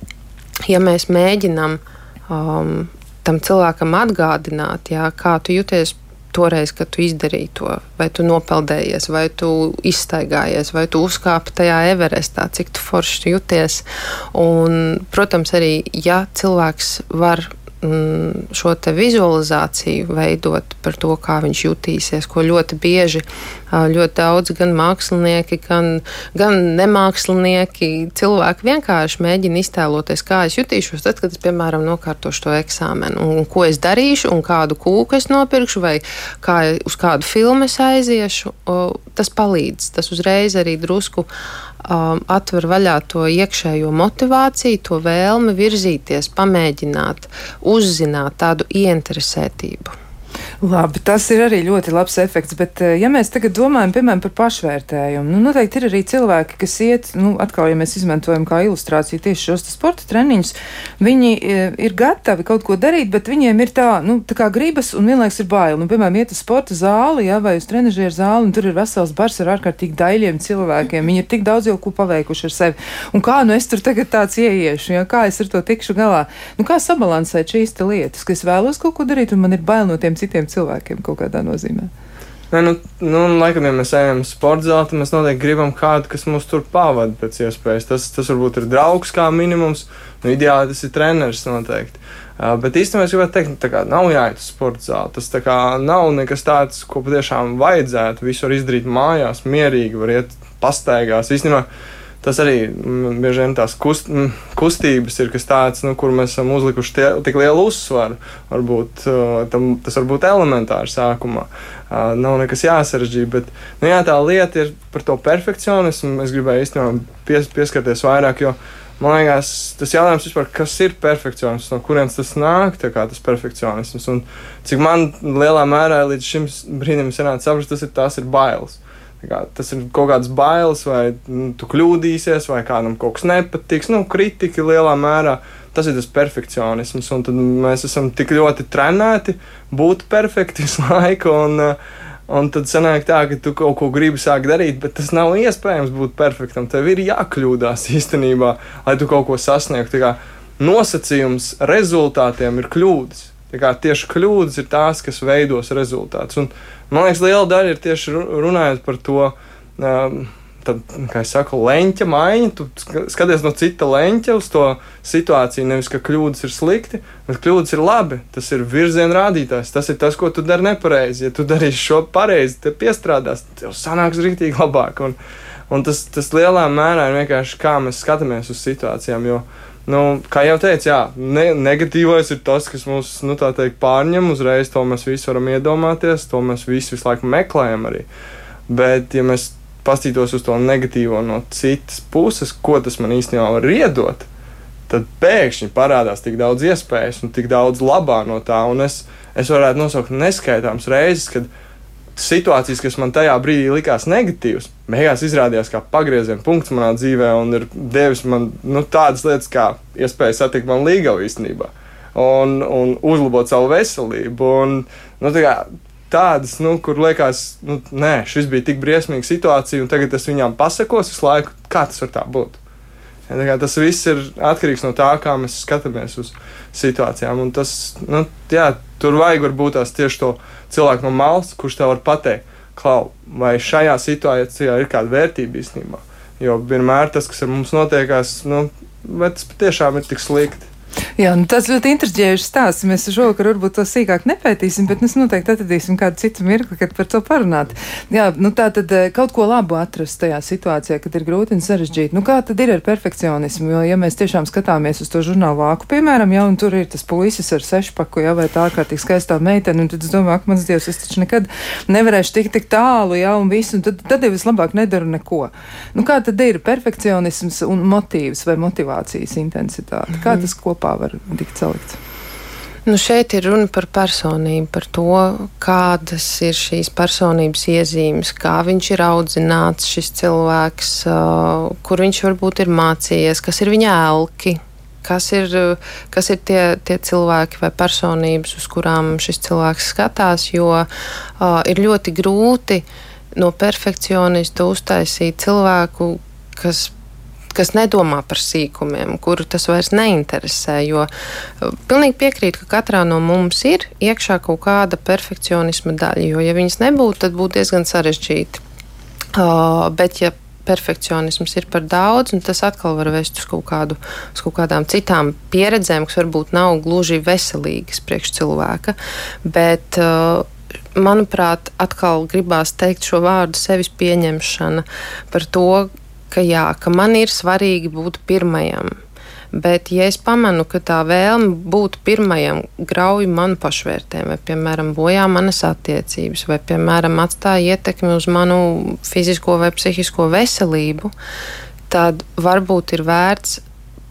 ja mēs mēģinām um, tam cilvēkam atgādināt, jā, kā tu jūties toreiz, kad tu izdarīji to, vai tu nopeldējies, vai tu izstaigājies, vai tu uzkāpi tajā Everestā, cik tu forši jūties. Un, protams, arī ja cilvēks var Mm, šo vizualizāciju veidot par to, kā viņš jutīsies, ko ļoti bieži ļoti daudz gan mākslinieki, gan, gan nemākslinieki, cilvēki vienkārši mēģina iztēloties, kā es jutīšos tad, kad es, piemēram, nokārtošu to eksāmenu, un ko es darīšu, un kādu kūku es nopirkšu, vai kā, uz kādu filmu es aiziešu. Tas palīdz, tas uzreiz arī drusku um, atver vaļā to iekšējo motivāciju, to vēlmi virzīties, pamēģināt, uzzināt tādu ieinteresētību. Labi, tas ir arī ļoti labs efekts, bet eh, ja mēs tagad domājam, piemēram, par pašvērtējumu, nu, noteikti ir arī cilvēki, kas iet, nu, atkal, ja mēs izmantojam kā ilustrāciju tieši šos sporta treniņus, viņi eh, ir gatavi kaut ko darīt, bet viņiem ir tā, nu, tā kā gribas un vienlaiks ir bail. Nu, piemēram, iet uz sporta zāli, ja, vai uz trenažieru zāli, un tur ir vesels bars ar ārkārtīgi daļiem cilvēkiem. Viņi ir tik daudz jau ko paveikuši ar sevi. Un kā nu es tur tagad tāds ieiešu, ja, kā es ar to tikšu galā? Nu, kā sabalansēt šīs lietas, ka es vēlos kaut ko darīt, un man ir bail no tiem citiem cilvēkiem kaut kādā nozīmē. Nē, nu, nu, laikam, ja mēs ejam uz sporta zāli, tad mēs noteikti gribam kādu, kas mūs tur pavada pēc iespējas. Tas, tas varbūt ir draugs kā minimums, nu, ideāli tas ir treneris noteikti. Uh, bet īstenībā es gribētu teikt, ka nav jāiet uz sporta zāli. Tas nav nekas tāds, ko patiešām vajadzētu. Visu var izdarīt mājās, mierīgi, var iet pastaigās. Īstenībā tas arī mm, bieži vien tās kust, mm, kustības ir kas tāds, nu, kur mēs esam uzlikuši tie, tik lielu uzsvaru. Varbūt tam, tas var būt elementāri sākumā. Nav nekas jāsarežģīja, bet nu, jā, tā lieta ir par to perfekcionismu. Es gribēju īstenībā pies, pieskarties vairāk, man liekas, tas jautājums vispār, kas ir perfekcionisms, no kurienes tas nāk, tas perfekcionisms. Un cik man lielā mērā līdz šim brīdim sanāca saprast, tas ir, tās ir bailes. Kā, tas ir kaut kāds bailes, vai nu, tu kļūdīsies, vai kādam kaut kas nepatiks. Nu, kritika lielā mērā tas ir tas perfekcionisms. Un mēs esam tik ļoti trenēti būt perfekti visu laiku. Un, un tad sanāk tā, ka tu kaut ko gribi sākt darīt, bet tas nav iespējams būt perfektam. Tev ir jākļūdās īstenībā, lai tu kaut ko sasniegtu. Nosacījums rezultātiem ir kļūdas. Tieši kļūdas ir tās, kas veidos rezultātus. Un, man liekas, liela daļa ir tieši runājot par to um, tad, kā jau saku, leņķa maiņa. Tu skaties no cita leņķa uz to situāciju. Nevis, ka kļūdas ir slikti, bet kļūdas ir labi. Tas ir virziena rādītājs. Tas ir tas, ko tu dari nepareizi. Ja tu darīsi šo pareizi, tad piestrādās, tev sanāks rīktīgi labāk. Un, un tas, tas lielā mērā ir vienkārši kā mēs skatāmies uz situācijām. Jo, Nu, kā jau teicu, jā, ne, negatīvais ir tas, kas mums nu, teikt, pārņem uzreiz. To mēs visi varam iedomāties, to mēs visi visu laiku meklējam arī. Bet, ja mēs pastītos uz to negatīvo no citas puses, ko tas man īstenībā var iedot, tad pēkšņi parādās tik daudz iespējas un tik daudz labā no tā. Un es, es varētu nosaukt neskaitāmas reizes, kad situācijas, kas man tajā brīdī likās negatīvas, beigās izrādījās kā pagrieziena punkts manā dzīvē un ir devis man nu, tādas lietas, kā iespēja satikt man līgavu īstenībā. Un, un uzlabot savu veselību. Un, nu, kā, tādas, nu, kur liekas, nu, nē, šis bija tik briesmīga situācija, un tagad es viņām pasakos visu laiku, kā tas var tā būt. Ja, tas viss ir atkarīgs no tā, kā mēs skatāmies uz situācijām. Tas, nu, jā, tur vajag varbūt tās tieši to cilvēku no malas, kurš tev var pateikt, klau, vai šajā situācijā ir kāda vērtība īstenībā. Jo vienmēr tas, kas ar mums notiekās, nu, tas patiešām ir tik slikti. Jā, nu, tas ļoti interesējošs stāsts. Mēs šovakar varbūt to sīkāk nepētīsim, bet mēs noteikti atradīsim kādu citu mirkli, kad par to parunāt. Jā, nu tā tad eh, kaut ko labu atrast tajā situācijā, kad ir grūti un sarežģīti. Nu kā tad ir ar perfekcionismu? Jo, ja mēs tiešām skatāmies uz to žurnālu vāku, piemēram, jau tur ir tas puisis ar sešpaku, jā, vai tā kā tik skaistā meitene, un tad es domāju, ak, mans dievs, es taču nekad nevarēšu tikt tik tālu, jā, un visu, un tad, tad jau es labāk nedaru neko. Nu kā tad ir perfekcionisms un motīvs vai motivācijas intensitāte? Kā mhm. tas kopā var tikt salikts? Nu šeit ir runa par personību, par to, kādas ir šīs personības iezīmes, kā viņš ir audzināts, šis cilvēks, kur viņš varbūt ir mācījies, kas ir viņa elki, kas ir, kas ir tie, tie cilvēki vai personības, uz kurām šis cilvēks skatās, jo uh, ir ļoti grūti no perfekcionistu uztaisīt cilvēku, kas kas nedomā par sīkumiem, kuru tas vairs neinteresē. Jo uh, pilnīgi piekrītu, ka katrā no mums ir iekšā kaut kāda perfekcionisma daļa, jo, ja viņas nebūtu, tad būtu diezgan sarežģīti. Uh, bet, ja perfekcionisms ir par daudz, un tas atkal var vest uz kaut, kādu, uz kaut kādām citām pieredzēm, kas varbūt nav gluži veselīgas priekš cilvēka. Bet, uh, manuprāt, atkal gribās teikt šo vārdu sevis pieņemšana par to, ka jā, ka man ir svarīgi būt pirmajam. Bet, ja es pamanu, ka tā vēlme būt pirmajam grauj manu pašvērtējumu, vai, piemēram, bojā manas attiecības, vai, piemēram, atstāja ietekmi uz manu fizisko vai psihisko veselību, tad varbūt ir vērts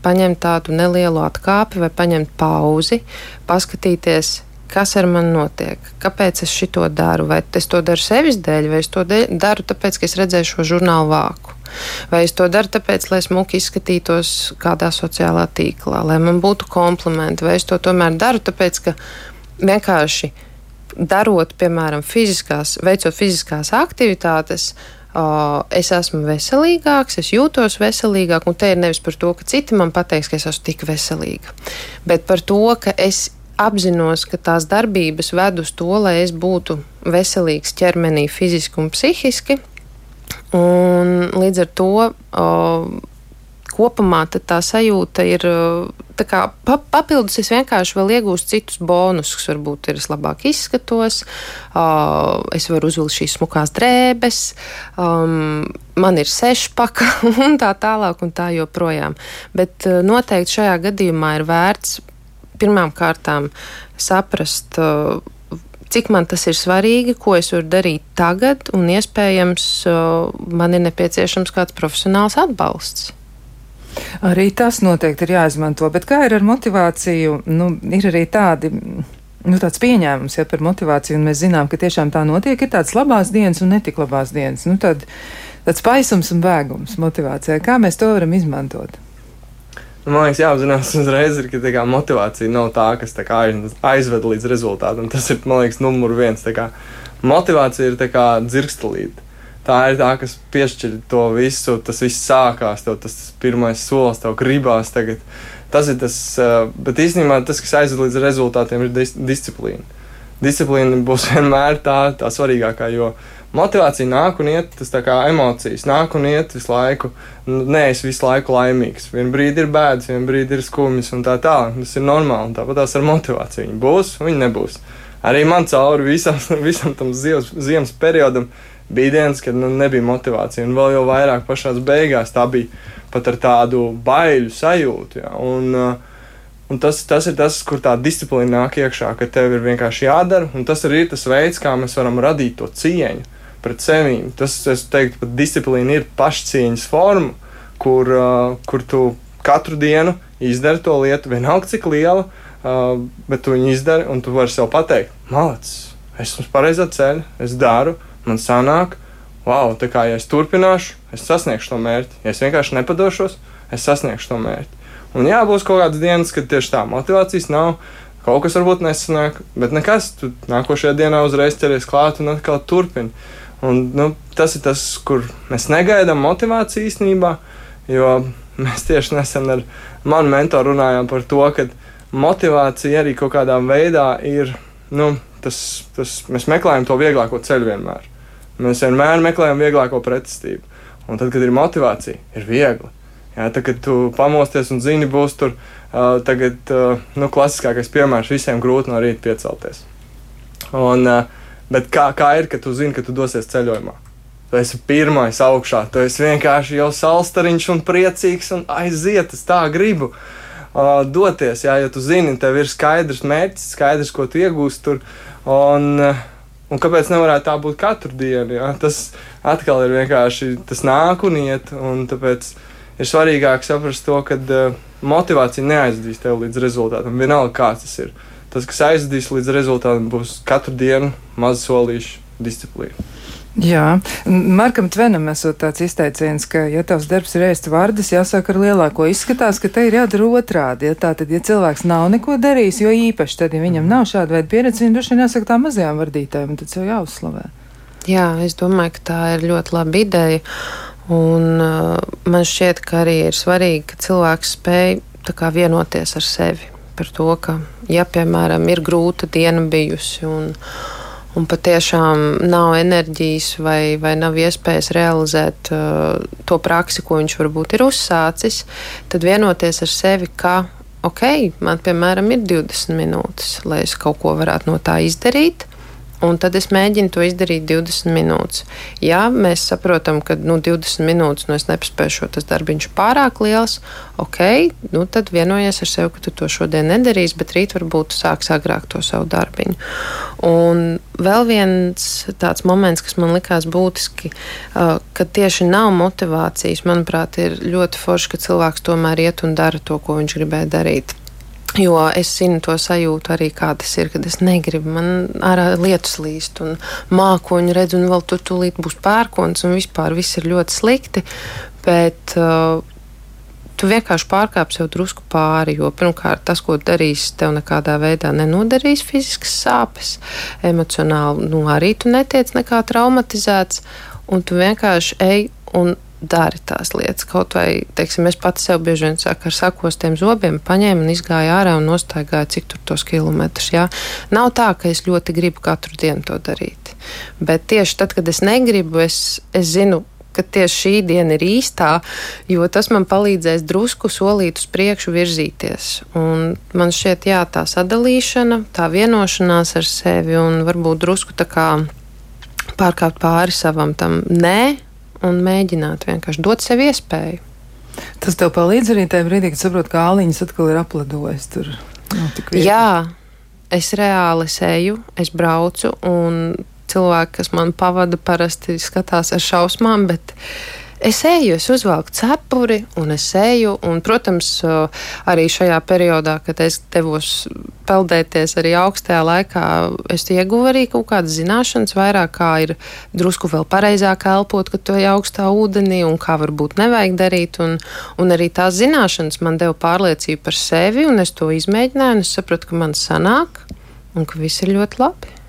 paņemt tādu nelielu atkāpi vai paņemt pauzi, paskatīties, kas ar mani notiek, kāpēc es to daru, vai es to daru sevis dēļ, vai es to daru tāpēc, ka es redzēju šo žurnālu vāku. Vai es to daru tāpēc, lai smuki izskatītos kādā sociālā tīklā, lai man būtu komplimenti, vai es to tomēr daru tāpēc, ka vienkārši darot, piemēram, fiziskās, veicot fiziskās aktivitātes, es esmu veselīgāks, es jūtos veselīgāk, un te ir nevis par to, ka citi man pateiks, ka es esmu tik veselīga, bet par to, ka es apzinos, ka tās darbības ved uz to, lai es būtu veselīgs ķermenī, fiziski un psihiski. Un līdz ar to o, kopumā tā sajūta ir. Kā pa, papildus es vienkārši vēl iegūstu citus bonusus, varbūt ir es labāk izskatos, uh, es varu uzvilkt šīs smukās drēbes, um, man ir sešpaka un tā tālāk un tā joprojām. Bet noteikti šajā gadījumā ir vērts pirmām kārtām saprast, uh, cik man tas ir svarīgi, ko es varu darīt tagad, un iespējams man ir nepieciešams kāds profesionāls atbalsts. Arī tas noteikti ir jāizmanto, bet kā ir ar motivāciju? Nu, ir arī tādi. Nu, tāds pieņēmums ja, par motivāciju, un mēs zinām, ka tiešām tā notiek. Ir tādas labās dienas un netik labās dienas. Nu, tad, tāds paisums un bēgums motivācijai. Kā mēs to varam izmantot? Man liekas, jāapzinās uzreiz, ir, ka kā, motivācija nav tā, kas tā kā, aizved līdz rezultātam. Tas ir, man liekas, numur viens. Kā, motivācija ir kā dzirkstelīte. Tā ir tā, kas piešķir to visu. Tas viss sākās, tev tas pirmais solis, tev gribās tagad. Tas ir tas, bet īstenībā tas, kas aizved līdz rezultātiem, ir dis disciplīna. Disciplīna būs vienmēr tā, tā svarīgākā, jo Motivācija nāk un iet, tas tā kā emocijas nāk un iet visu laiku. Nē, es visu laiku laimīgs. Vienā brīdī ir bēdas, vienā brīdī ir skumjas un tā tālāk. Tas ir normāli. Tāpat tās ar motivāciju. Viņi būs, viņi nebūs. Arī man cauri visam, visam tam ziemas, ziemas periodam bija dienas, kad nu, nebija motivācija. Un vēl jau vairāk pašā beigās tā bija pat ar tādu baiļu sajūtu. Ja. Un, uh, Un tas, tas ir tas, kur tā disciplīna nāk iekšā, ka tev ir vienkārši jādara. Un tas arī ir tas veids, kā mēs varam radīt to cieņu pret sevi. Tas, es teiktu, pat disciplīna ir pašcieņas forma, kur, uh, kur tu katru dienu izdari to lietu, vienalga cik liela, uh, bet tu viņu izdari un tu vari sev pateikt, malacis, esmu uz pareizā ceļa, es daru, man sanāk, wow, tā kā ja es turpināšu, es sasniegšu to mērķi. Ja es vienkārši nepadošos, es sasniegšu to mērķi. Un jā, būs kaut kādas dienas, kad tieši tā motivācijas nav. Kaut kas varbūt nesanāk, bet nekas. Tu nākošajā dienā uzreiz ķeries klāt un atkal turpini. Un, nu, tas ir tas, kur mēs negaidām motivāciju īstenībā, jo mēs tieši nesen ar manu mentoru runājām par to, ka motivācija arī kaut kādā veidā ir, nu, tas, tas, mēs meklējam to vieglāko ceļu vienmēr. Mēs vienmēr meklējam vieglāko pretestību. Un tad, kad ir motivācija, ir viegli. Jā, tad, kad tu pamosties un zini, būs tur uh, tagad, uh, nu, klasiskākais piemērs visiem grūti no rīta piecelties. Un, uh, Bet kā, kā ir, ka tu zini, ka tu dosies ceļojumā? Tu esi pirmais augšā, tu esi vienkārši jau salstariņš un priecīgs un aiziet, es tā gribu uh, doties. Jā, ja tu zini, tev ir skaidrs mērķis, skaidrs, ko tu iegūsi tur. Un, uh, un kāpēc nevarētu tā būt katru dienu? Jā? Tas atkal ir vienkārši tas nāk un iet. Un tāpēc ir svarīgāk saprast to, ka uh, motivācija neaizdīs tevi līdz rezultātam, vienalga kāds tas ir. Tas, kas aizvedīs līdz rezultātam, būs katru dienu maza solīša disciplīna. Jā, Markam Tvenam esot tāds izteiciens, ka, ja tavs darbs ir ēst vārdas, jāsāk ar lielāko. Izskatās, ka te ir jādara otrādi. Ja tā tad, ja cilvēks nav neko darījis, jo īpaši tad, ja viņam nav šāda veida pieredze, viņš droši vien jāsaka tā mazajām vardītājiem, un tad sev jāuzslavē. Jā, es domāju, ka tā ir ļoti laba ideja. Un uh, man šķiet, ka arī ir svarīgi, ka cilvēks spēj vienoties ar sevi par to, ka, ja, piemēram, ir grūta diena bijusi un, un patiešām nav enerģijas vai, vai nav iespējas realizēt uh, to praksi, ko viņš varbūt ir uzsācis, tad vienoties ar sevi, ka, ok, man, piemēram, ir 20 minūtes, lai es kaut ko varētu no tā izdarīt un tad es mēģinu to izdarīt 20 minūtes. Ja mēs saprotam, ka nu, 20 minūtes nu, es nespēju, tas darbiņš pārāk liels, ok, nu, tad vienojies ar sevi, ka tu to šodien nedarīsi, bet rīt varbūt sāks agrāk to savu darbiņu. Un vēl viens tāds moments, kas man likās būtiski, uh, ka tieši nav motivācijas, manuprāt, ir ļoti forši, ka cilvēks tomēr iet un dara to, ko viņš gribēja darīt. Jo es zinu to sajūtu arī, kā tas ir, kad es negribu. Man ārā lietus līst, un mākoņu redzu, un vēl tur tūlīt būs pērkons, un vispār viss ir ļoti slikti. Bet uh, tu vienkārši pārkāp sev drusku pāri, jo pirmkārt tas, ko darīs, tev nekādā veidā nenodarīs fiziskas sāpes. Emocionāli nu, arī tu netiec nekā traumatizēts, un tu vienkārši ej un dari tās lietas. Kaut vai, teiksim, es pats sev bieži vien saku ar sakostiem zobiem, paņēmu un izgāju ārā un nostaigāju cik tur tos kilometrus. Jā. Nav tā, ka es ļoti gribu katru dienu to darīt. Bet tieši tad, kad es negribu, es, es zinu, ka tieši šī diena ir īstā, jo tas man palīdzēs drusku solīt uz priekšu virzīties. Un man šķiet, jā, tā sadalīšana, tā vienošanās ar sevi un varbūt drusku tā kā pārkāpt pāri savam tam nē, un mēģināt vienkārši dot sev iespēju. Tas tev palīdz arī tajā brīdī, kad saproti, ka āliņas atkal ir aplidojis tur. Jā, es reāli eju, es braucu, un cilvēki, kas man pavada, parasti skatās ar šausmām, bet es eju, es uzvelku cepuri un es eju. Un, protams, arī šajā periodā, kad es devos peldēties arī augstajā laikā, es ieguvu arī kaut kādas zināšanas, vairāk kā ir drusku vēl pareizāk elpot, kad tu ej augstā ūdenī un kā varbūt nevajag darīt. Un, un arī tās zināšanas man deva pārliecību par sevi, un es to izmēģināju, un es sapratu, ka man sanāk un ka viss ir ļoti labi.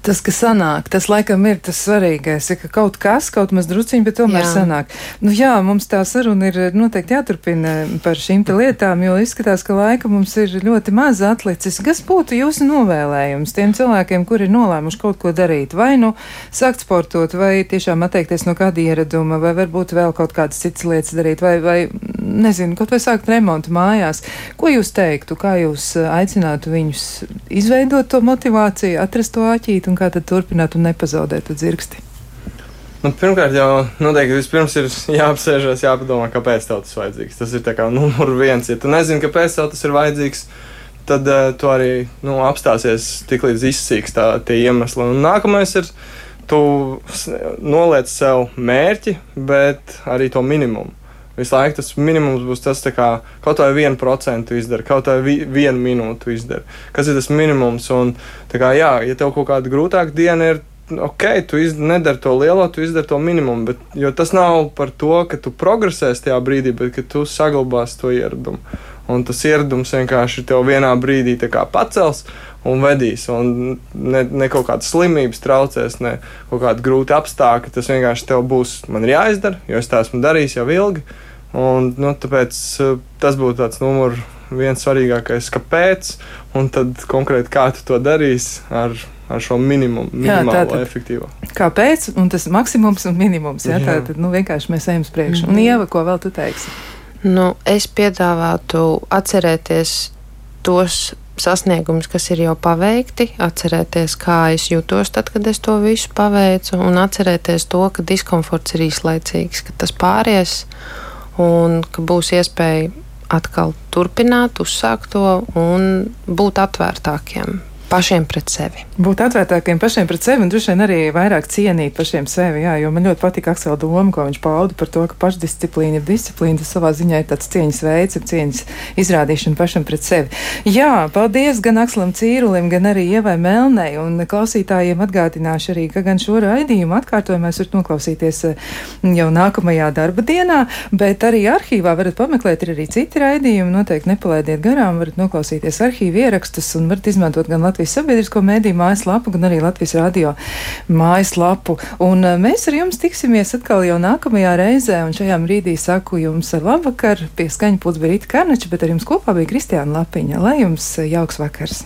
Tas, ka sanāk, tas laikam ir tas svarīgais, ka kaut kas, kaut maz drusciņi, bet tomēr jā. sanāk. Nu jā, mums tā saruna ir noteikti jāturpina par šīm lietām, jo izskatās, ka laika mums ir ļoti maz atlicis. Kas būtu jūsu novēlējums tiem cilvēkiem, kuri ir nolēmuši kaut ko darīt? Vai nu sākt sportot, vai tiešām atteikties no kāda ieraduma, vai varbūt vēl kaut kādas citas lietas darīt, vai, vai nezinu, kaut vai sākt remontu mājās. Ko jūs teiktu, kā jūs aicinātu viņus izveidot to motivāciju, atrast to āķīti? Un kā tad turpināt un nepazaudēt to dzirksti? Nu, pirmkārt, jau noteikti vispirms ir jāapsēžas, jāpadomā, kāpēc tev tas vajadzīgs. Tas ir kā numur viens. Ja tu nezini, kāpēc tev tas ir vajadzīgs, tad uh, tu arī nu, apstāsies tik līdz izsīks tā, tie iemesli. Un nākamais ir, tu noliec sev mērķi, bet arī to minimumu. Visu laiku tas minimums būs tas, kā kaut vai vienu procentu izdara, kaut vai vi, vienu minūtu izdara. Kas ir tas minimums? Un, kā, jā, ja tev kaut kāda grūtāka diena ir, ok, tu nedari to lielo, tu izdari to minimumu. Bet, tas nav par to, ka tu progresēsi tajā brīdī, bet ka tu saglabāsi to ieradumu. Un tas ieradums vienkārši tev vienā brīdī pacels un vedīs. Un ne, ne kaut kādas slimības traucēs, ne kaut kāda grūta apstākļa. Tas vienkārši tev būs, man ir jāizdara, jo es tā esmu darījis jau ilgi. Un, nu, tāpēc eh, tas būtu tāds numur viens svarīgākais, kāpēc, un tad konkrēti kā tu to darīsi ar, ar šo minimumu, minimālo efektīvo. Kāpēc? Un tas maksimums un minimums, jā, jā. tā tad nu, vienkārši mēs ejam uz priekšu. Mm. Un Ieva, ko vēl tu teiksi? Nu, es piedāvātu atcerēties tos sasniegumus, kas ir jau paveikti, atcerēties, kā es jutos tad, kad es to visu paveicu, un atcerēties to, ka diskomforts ir īslaicīgs, ka tas pāries un ka būs iespēja atkal turpināt, uzsākt to un būt atvērtākiem pašiem pret sevi. Būt atvērtākiem pašiem pret sevi un droši vien arī vairāk cienīt pašiem sevi. Jā, jo man ļoti patīk Aksela doma, ko viņš pauda par to, ka pašdisciplīna ir disciplīna. Tas savā ziņā ir tāds cieņas veids, ir cieņas izrādīšana pašam pret sevi. Jā, paldies gan Akselam Cīrulim, gan arī Ievai Melnei. Un klausītājiem atgādināšu arī, ka gan šo raidījumu atkārtojumu jūs varat noklausīties eh, jau nākamajā darba dienā, bet arī arhīvā varat pameklēt, ir arī citi raidījumi. Noteikti nepalaidiet garām, varat noklausīties arhīvu ierakstus un varat izmantot gan Latvijas. Latvijas sabiedrisko mēdīju mājaslapu, gan arī Latvijas radio mājaslapu. Un eh, mēs ar jums tiksimies atkal jau nākamajā reizē, un šajā brīdī saku jums labvakar, pie skaņa pūts bija Rīta Karnača, bet ar jums kopā bija Kristiāna Lapiņa. Lai jums jauks vakars!